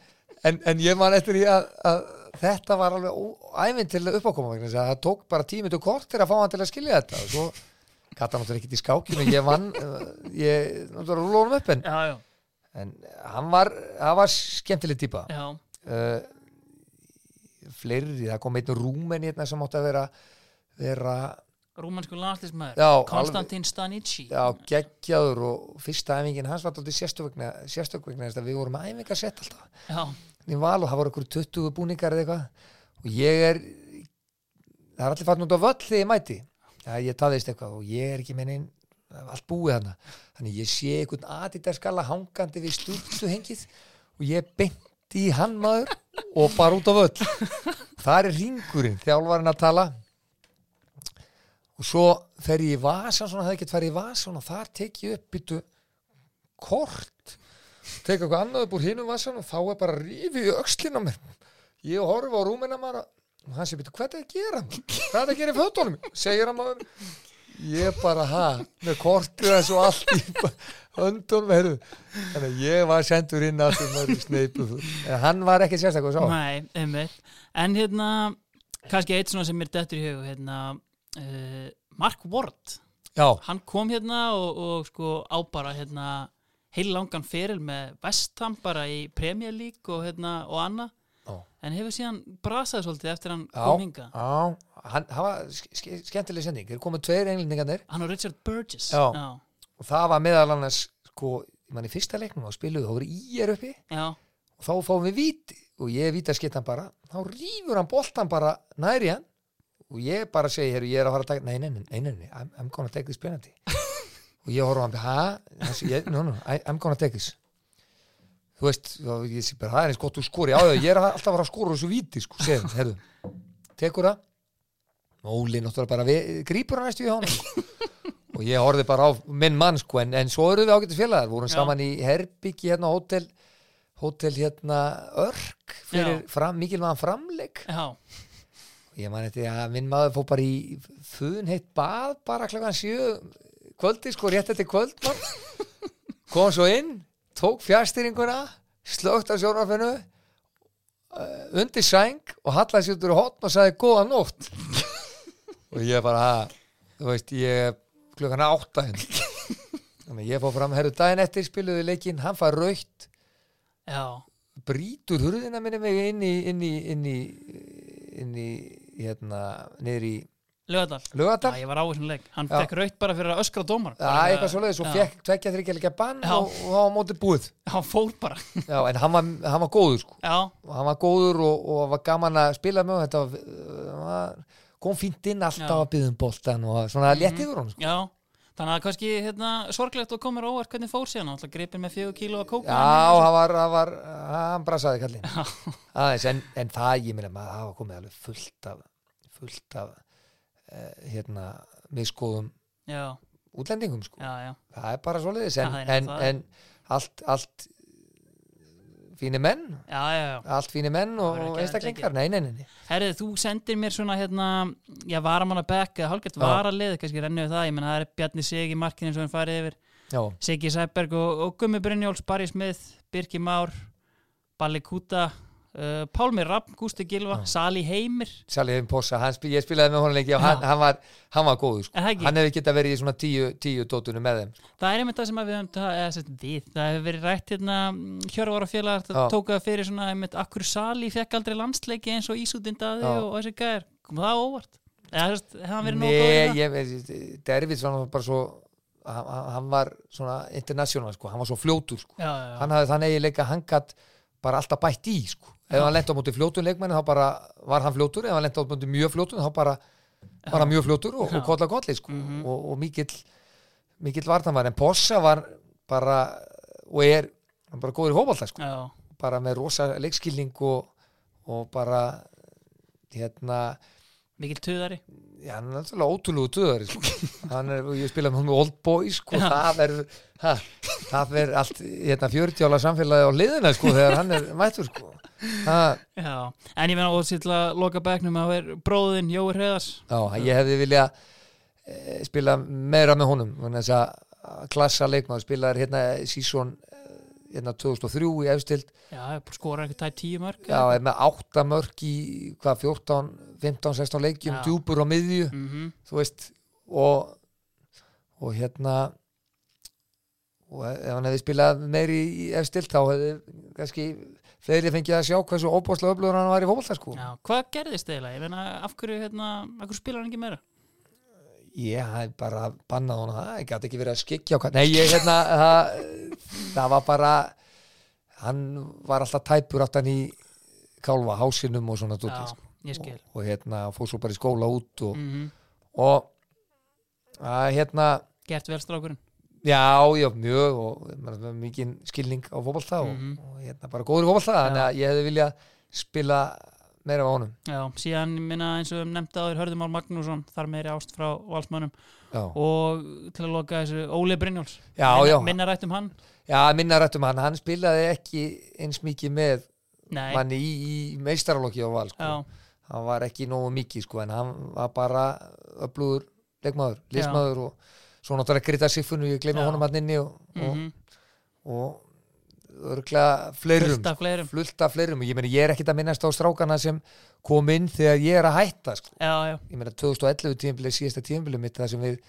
en, en ég man eftir því að, að þetta var alveg æfinn til uppákoma það tók bara tímið og kort til að fá hann til að skilja þetta. Og svo gata hann náttúrulega ekkert í skákinu ég vann, [laughs] eh, ég náttúrulega honum upp en, Já, já, en hann var, hann var skemmtileg típa. Uh, fleiri, það kom einn rúmen hérna sem átti að vera vera, rúmansku landslýsmaður já, Konstantín Stanici já, geggjaður og fyrsta æfingin hans var alltaf sérstökvegna sérstökvegna þess að við vorum æfingar sett alltaf. Já, í val og það voru okkur 20 búningar eða eitthvað. Og ég er það er allir farin út á völl þegar ég mæti. Já, ég taðist eitthvað og ég er ekki mennin allt búið hana þannig ég sé einhvern adidarskalla hangandi við stúrtu hengið og ég beint í hann maður og bara út á völl. Það er ringurinn þjálfarinn að tala og svo fer ég í vasan svona, það er ekki farið í vasan og þar tek ég upp byttu kort. Tek eitthvað annað upp úr hinum vasan og þá er bara rífið í öxlin á mér. Ég horfa á rúmina maður og hann sé byttu hvað er það að gera? Hvað er það að gera í fötunum? Segir hann maður. Ég bara ha með kortið þessu allt í heyrðu. þannig að ég var sendur inn aftur maður í sneipu en hann var ekki sérstaklega sá. Nei, en hérna, kannski eitt svona sem mér dettur í hug hérna, uh, Mark Ward. Já, hann kom hérna og, og sko á bara hérna heil langan feril með Vestham bara í Premier League og hérna og annað. Já. en hefur síðan brasaði svolítið eftir hann Já. kom hinga Já, hann, hann var ske- ske- skemmtileg sending, þeir komu tveir englendingarnir. Hann og Richard Burgess. Og það var meðal annars sko, mann í fyrsta leiknum og spiluðu, þá voru í er uppi. Já, og þá fáum við víti. Og ég víta skittan bara, þá rýfur hann boltan bara næri hann og ég bara segi, heru, ég er að fara að taka nei, nei, nei, nei, nei, nei I'm, I'm gonna take this penalty. [laughs] Og ég horf á hann, hæ? No, no, I'm gonna take this. Þú veist, ég sé bara það er eins gott úr skori, já, ég er alltaf að fara að skora þessu víti, sko, segðum, herðu tekur það. Óli náttúrulega bara við, grípur hann næstu í honum. Og ég horfði bara á minn mann sko en, en svo eru við ágættis félagar. Vorum Já. saman í Herbyggi hérna hótel hótel hérna Örk fyrir fram, mikilvæðan framleik. Já, ég man þetta að minn maður fór bara í fun heitt bað bara klokkan sjö kvöldi sko rétt eftir kvöld man. kom svo inn tók fjárstýringuna slögt á sjónarfinu uh, undir sæng og hallaði sér út úr hotn og sagði góða nótt. Og ég bara þú veist ég klokkan átta hérna. Þannig að ég fór fram herru daginn eftir spiluðu leikinn, hann fær raukt já, brýtur hurðina minni mig inn í inn í, inn í, inn í hérna, niður í Lögadal já, Lögadal ég var á þessum leik, hann Já. fekk raut bara fyrir að öskra dómar Já, eitthvað svoleiðis og Já. fekk tvekja þryggja leikja bann Já. og, og það var mótið búið hann fór bara [laughs] Já, en hann var, hann var góður sko já, og hann var góður og, og var gaman að spila með og þetta var, uh, var, kom fínt inn alltaf Já. að byggja um boltan og svona létt yfir hann sko. já þannig að kannski hérna, sorglegt og komur óvart hvernig fór síðan, alltaf gripin með fjögur kíló að kóka Já, hann var, hann var hann brasaði kallinn aðeins, en, en það, ég meina maður, það var komið alveg fullt af fullt af uh, hérna, miskoðum útlendingum sko. Já, já, það er bara en, það er en, það. en allt, allt fínir menn. Já, já, já. allt fínir menn og, einstaklingar. nei, nei, nei, nei. Herrið, þú sendir mér svona hérna, já, varamanna bekk eða hálfgett Já. varalið, kannski rennu það, ég menna það er Bjarni Sig í markinu sem hann farið yfir. Já, Siggi Sæberg og, og Gummi Brynjóls, Barry Smith, Birki Már Balli Kúta uh, Pálmi Rapp, Gústi Gilva, Já. Sali Heimir Salih Hefn Possa, spil- ég spilaði með honum lengi og hann, hann, var, hann var góður sko. Það hann hefði getað verið í svona tíu, tíu dótunum með þeim Það er einmitt það sem að við höfum það hefur verið rætt hérna Hjörvar og félagar, það Já. tók það fyrir svona einmitt, akkur Sali fekk aldrei landsleiki eins og Ísútindaði Já. og, og þessi gæðir kom það óvart? Eða veist, í Nei, það? ég, Dervits var bara svo hann, hann var svona international sko. hann var svo fljótur sko. Já, já, já. hann hafði þannig eiginleika hann gatt bara alltaf bætt í sko. Ef hann lenti á móti fljótun leikmenni þá bara var hann fljótur, ef hann lenti á móti mjög fljótun þá bara var hann mjög fljótur og, kolla kolli sko. Mhm. og, og mikill mikill vartanvar, en Possa var bara, og er hann bara góður í hófaldar sko. bara með rosa leikskilning og, og bara hérna mikill töðari Já, hann er náttúrulega ótrúlegu töðari sko. [laughs] hann er, og ég spila með hún með Old Boys sko, það er ha, það er allt, hérna, 40 ála samfélagi á liðina, sko, þegar hann er mættur, sko. Ha, Já, en ég meina og til að loka bekknum að vera bróðin Jói Hreðars Já, ég hefði vilja e, spila meira með honum þannig að klassa leikmaður spilaði hérna sísón hérna 2003 í efstild Já, skora eitthvað tætt tíu mörg Já, er með 8 mörg í hvað 14, 15, 16 leikjum Já. djúpur á miðju mm þú veist og, og hérna og ef hann hefði spilað meiri í efstilt þá hefði kannski fleiri fengið að sjá hversu óbúslega öflugur hann var í fólkvallta sko hvað gerðist meina, af hverju, hérna, hverju spilar hann ekki meira? ég hef bara bannað hann það, ég gæti ekki verið að skikja nei ég hérna [laughs] það, það var bara hann var alltaf tæpur aftan í kálfa hásinum og svona Já, sko. Og, og hérna fór svo bara í skóla út og, mm og að hérna Gert vel strákurinn. Já, já, mjög og með mikið skilning á fótbolta og, Mhm. og hérna bara góður fótbolta þannig að ég hefði viljað spila meira á honum. Já, síðan, minna, eins og um nefndi áður Hörðumál Magnússon, þar meiri ást frá valsmönnum. Já, og til að loka þessu Óli Brynjóls já, minna, já, minna rætt um hann? Já minna rættum hann. Hann spilaði ekki eins mikið með Nei, manni í, í meistaralokki á val sko. já, hann var ekki nógu mikið sko, en hann var bara öflugur leikmaður, liðsmaður og svo náttúrulega Grita Siffunu, ég gleyma Já. honum hann inni og, mm og, og fleirum fullt af fleirum. fullt af fleirum. Og ég meni ég er ekkit að minnast á strákana sem kom inn þegar ég er að hætta sko. Já, já, ég meina 2011 tímabilið síðasta tímabilið mitt þar sem við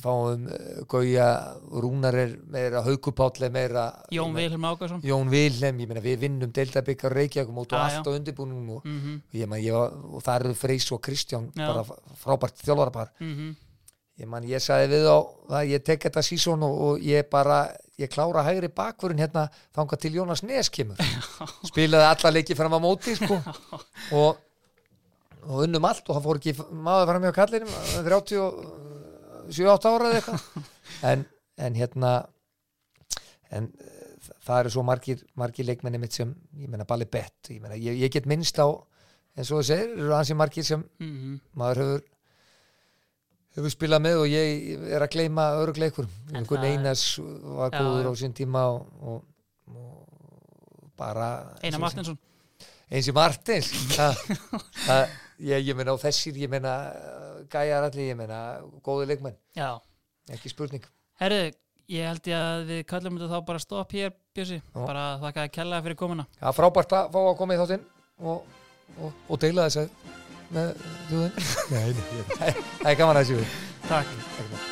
fáum uh, Gauja, Rúnar er meira Haukupáll meira Jón Vilhelm Ágarsson Jón Vilhelm, ég meina við vinnum Deildabikar Reykjavík og Já, allt á undirbúningum og, mm ég man, ég og það eru Freys og Kristján Já. bara frábært þjálfarapar -hmm. ég man, ég sagði við á það ég tek þetta sísón og, og ég bara ég klára hægri bakvörun hérna þanga til Jónas Nes kemur [laughs] spilaði alla leiki fram á móti sko. [laughs] og, og unnum allt og hann fór ekki maður fram hjá kallinum 37-8 ára eða eitthvað. [laughs] En, en hérna en eh, það eru svo margir, margir leikmenni mitt sem, ég meina Balli Bett. Ég, ég, ég get minnst á en svo segir, eru ansi margir sem Mm maður hefur hefur spilað með og ég er að gleyma örugleikur, einhvern er- Einars var góður á sín tíma og, og, og bara Einar Martinsson eins og Martins [laughs] það, það, ég, ég meina á þessir ég meina gæjar allir ég meina góði leikmenn, Já, ekki spurning. Herðu, ég held ég að við kallum þetta þá bara stopp hér Bjössi, Já. bara þakka að kella fyrir komuna. Já, frábært að fá að koma í þáttinn og, og, og deila þess að með þjóðin. Nei, nei, ég- [laughs] það er gaman að þessu. Takk. Takk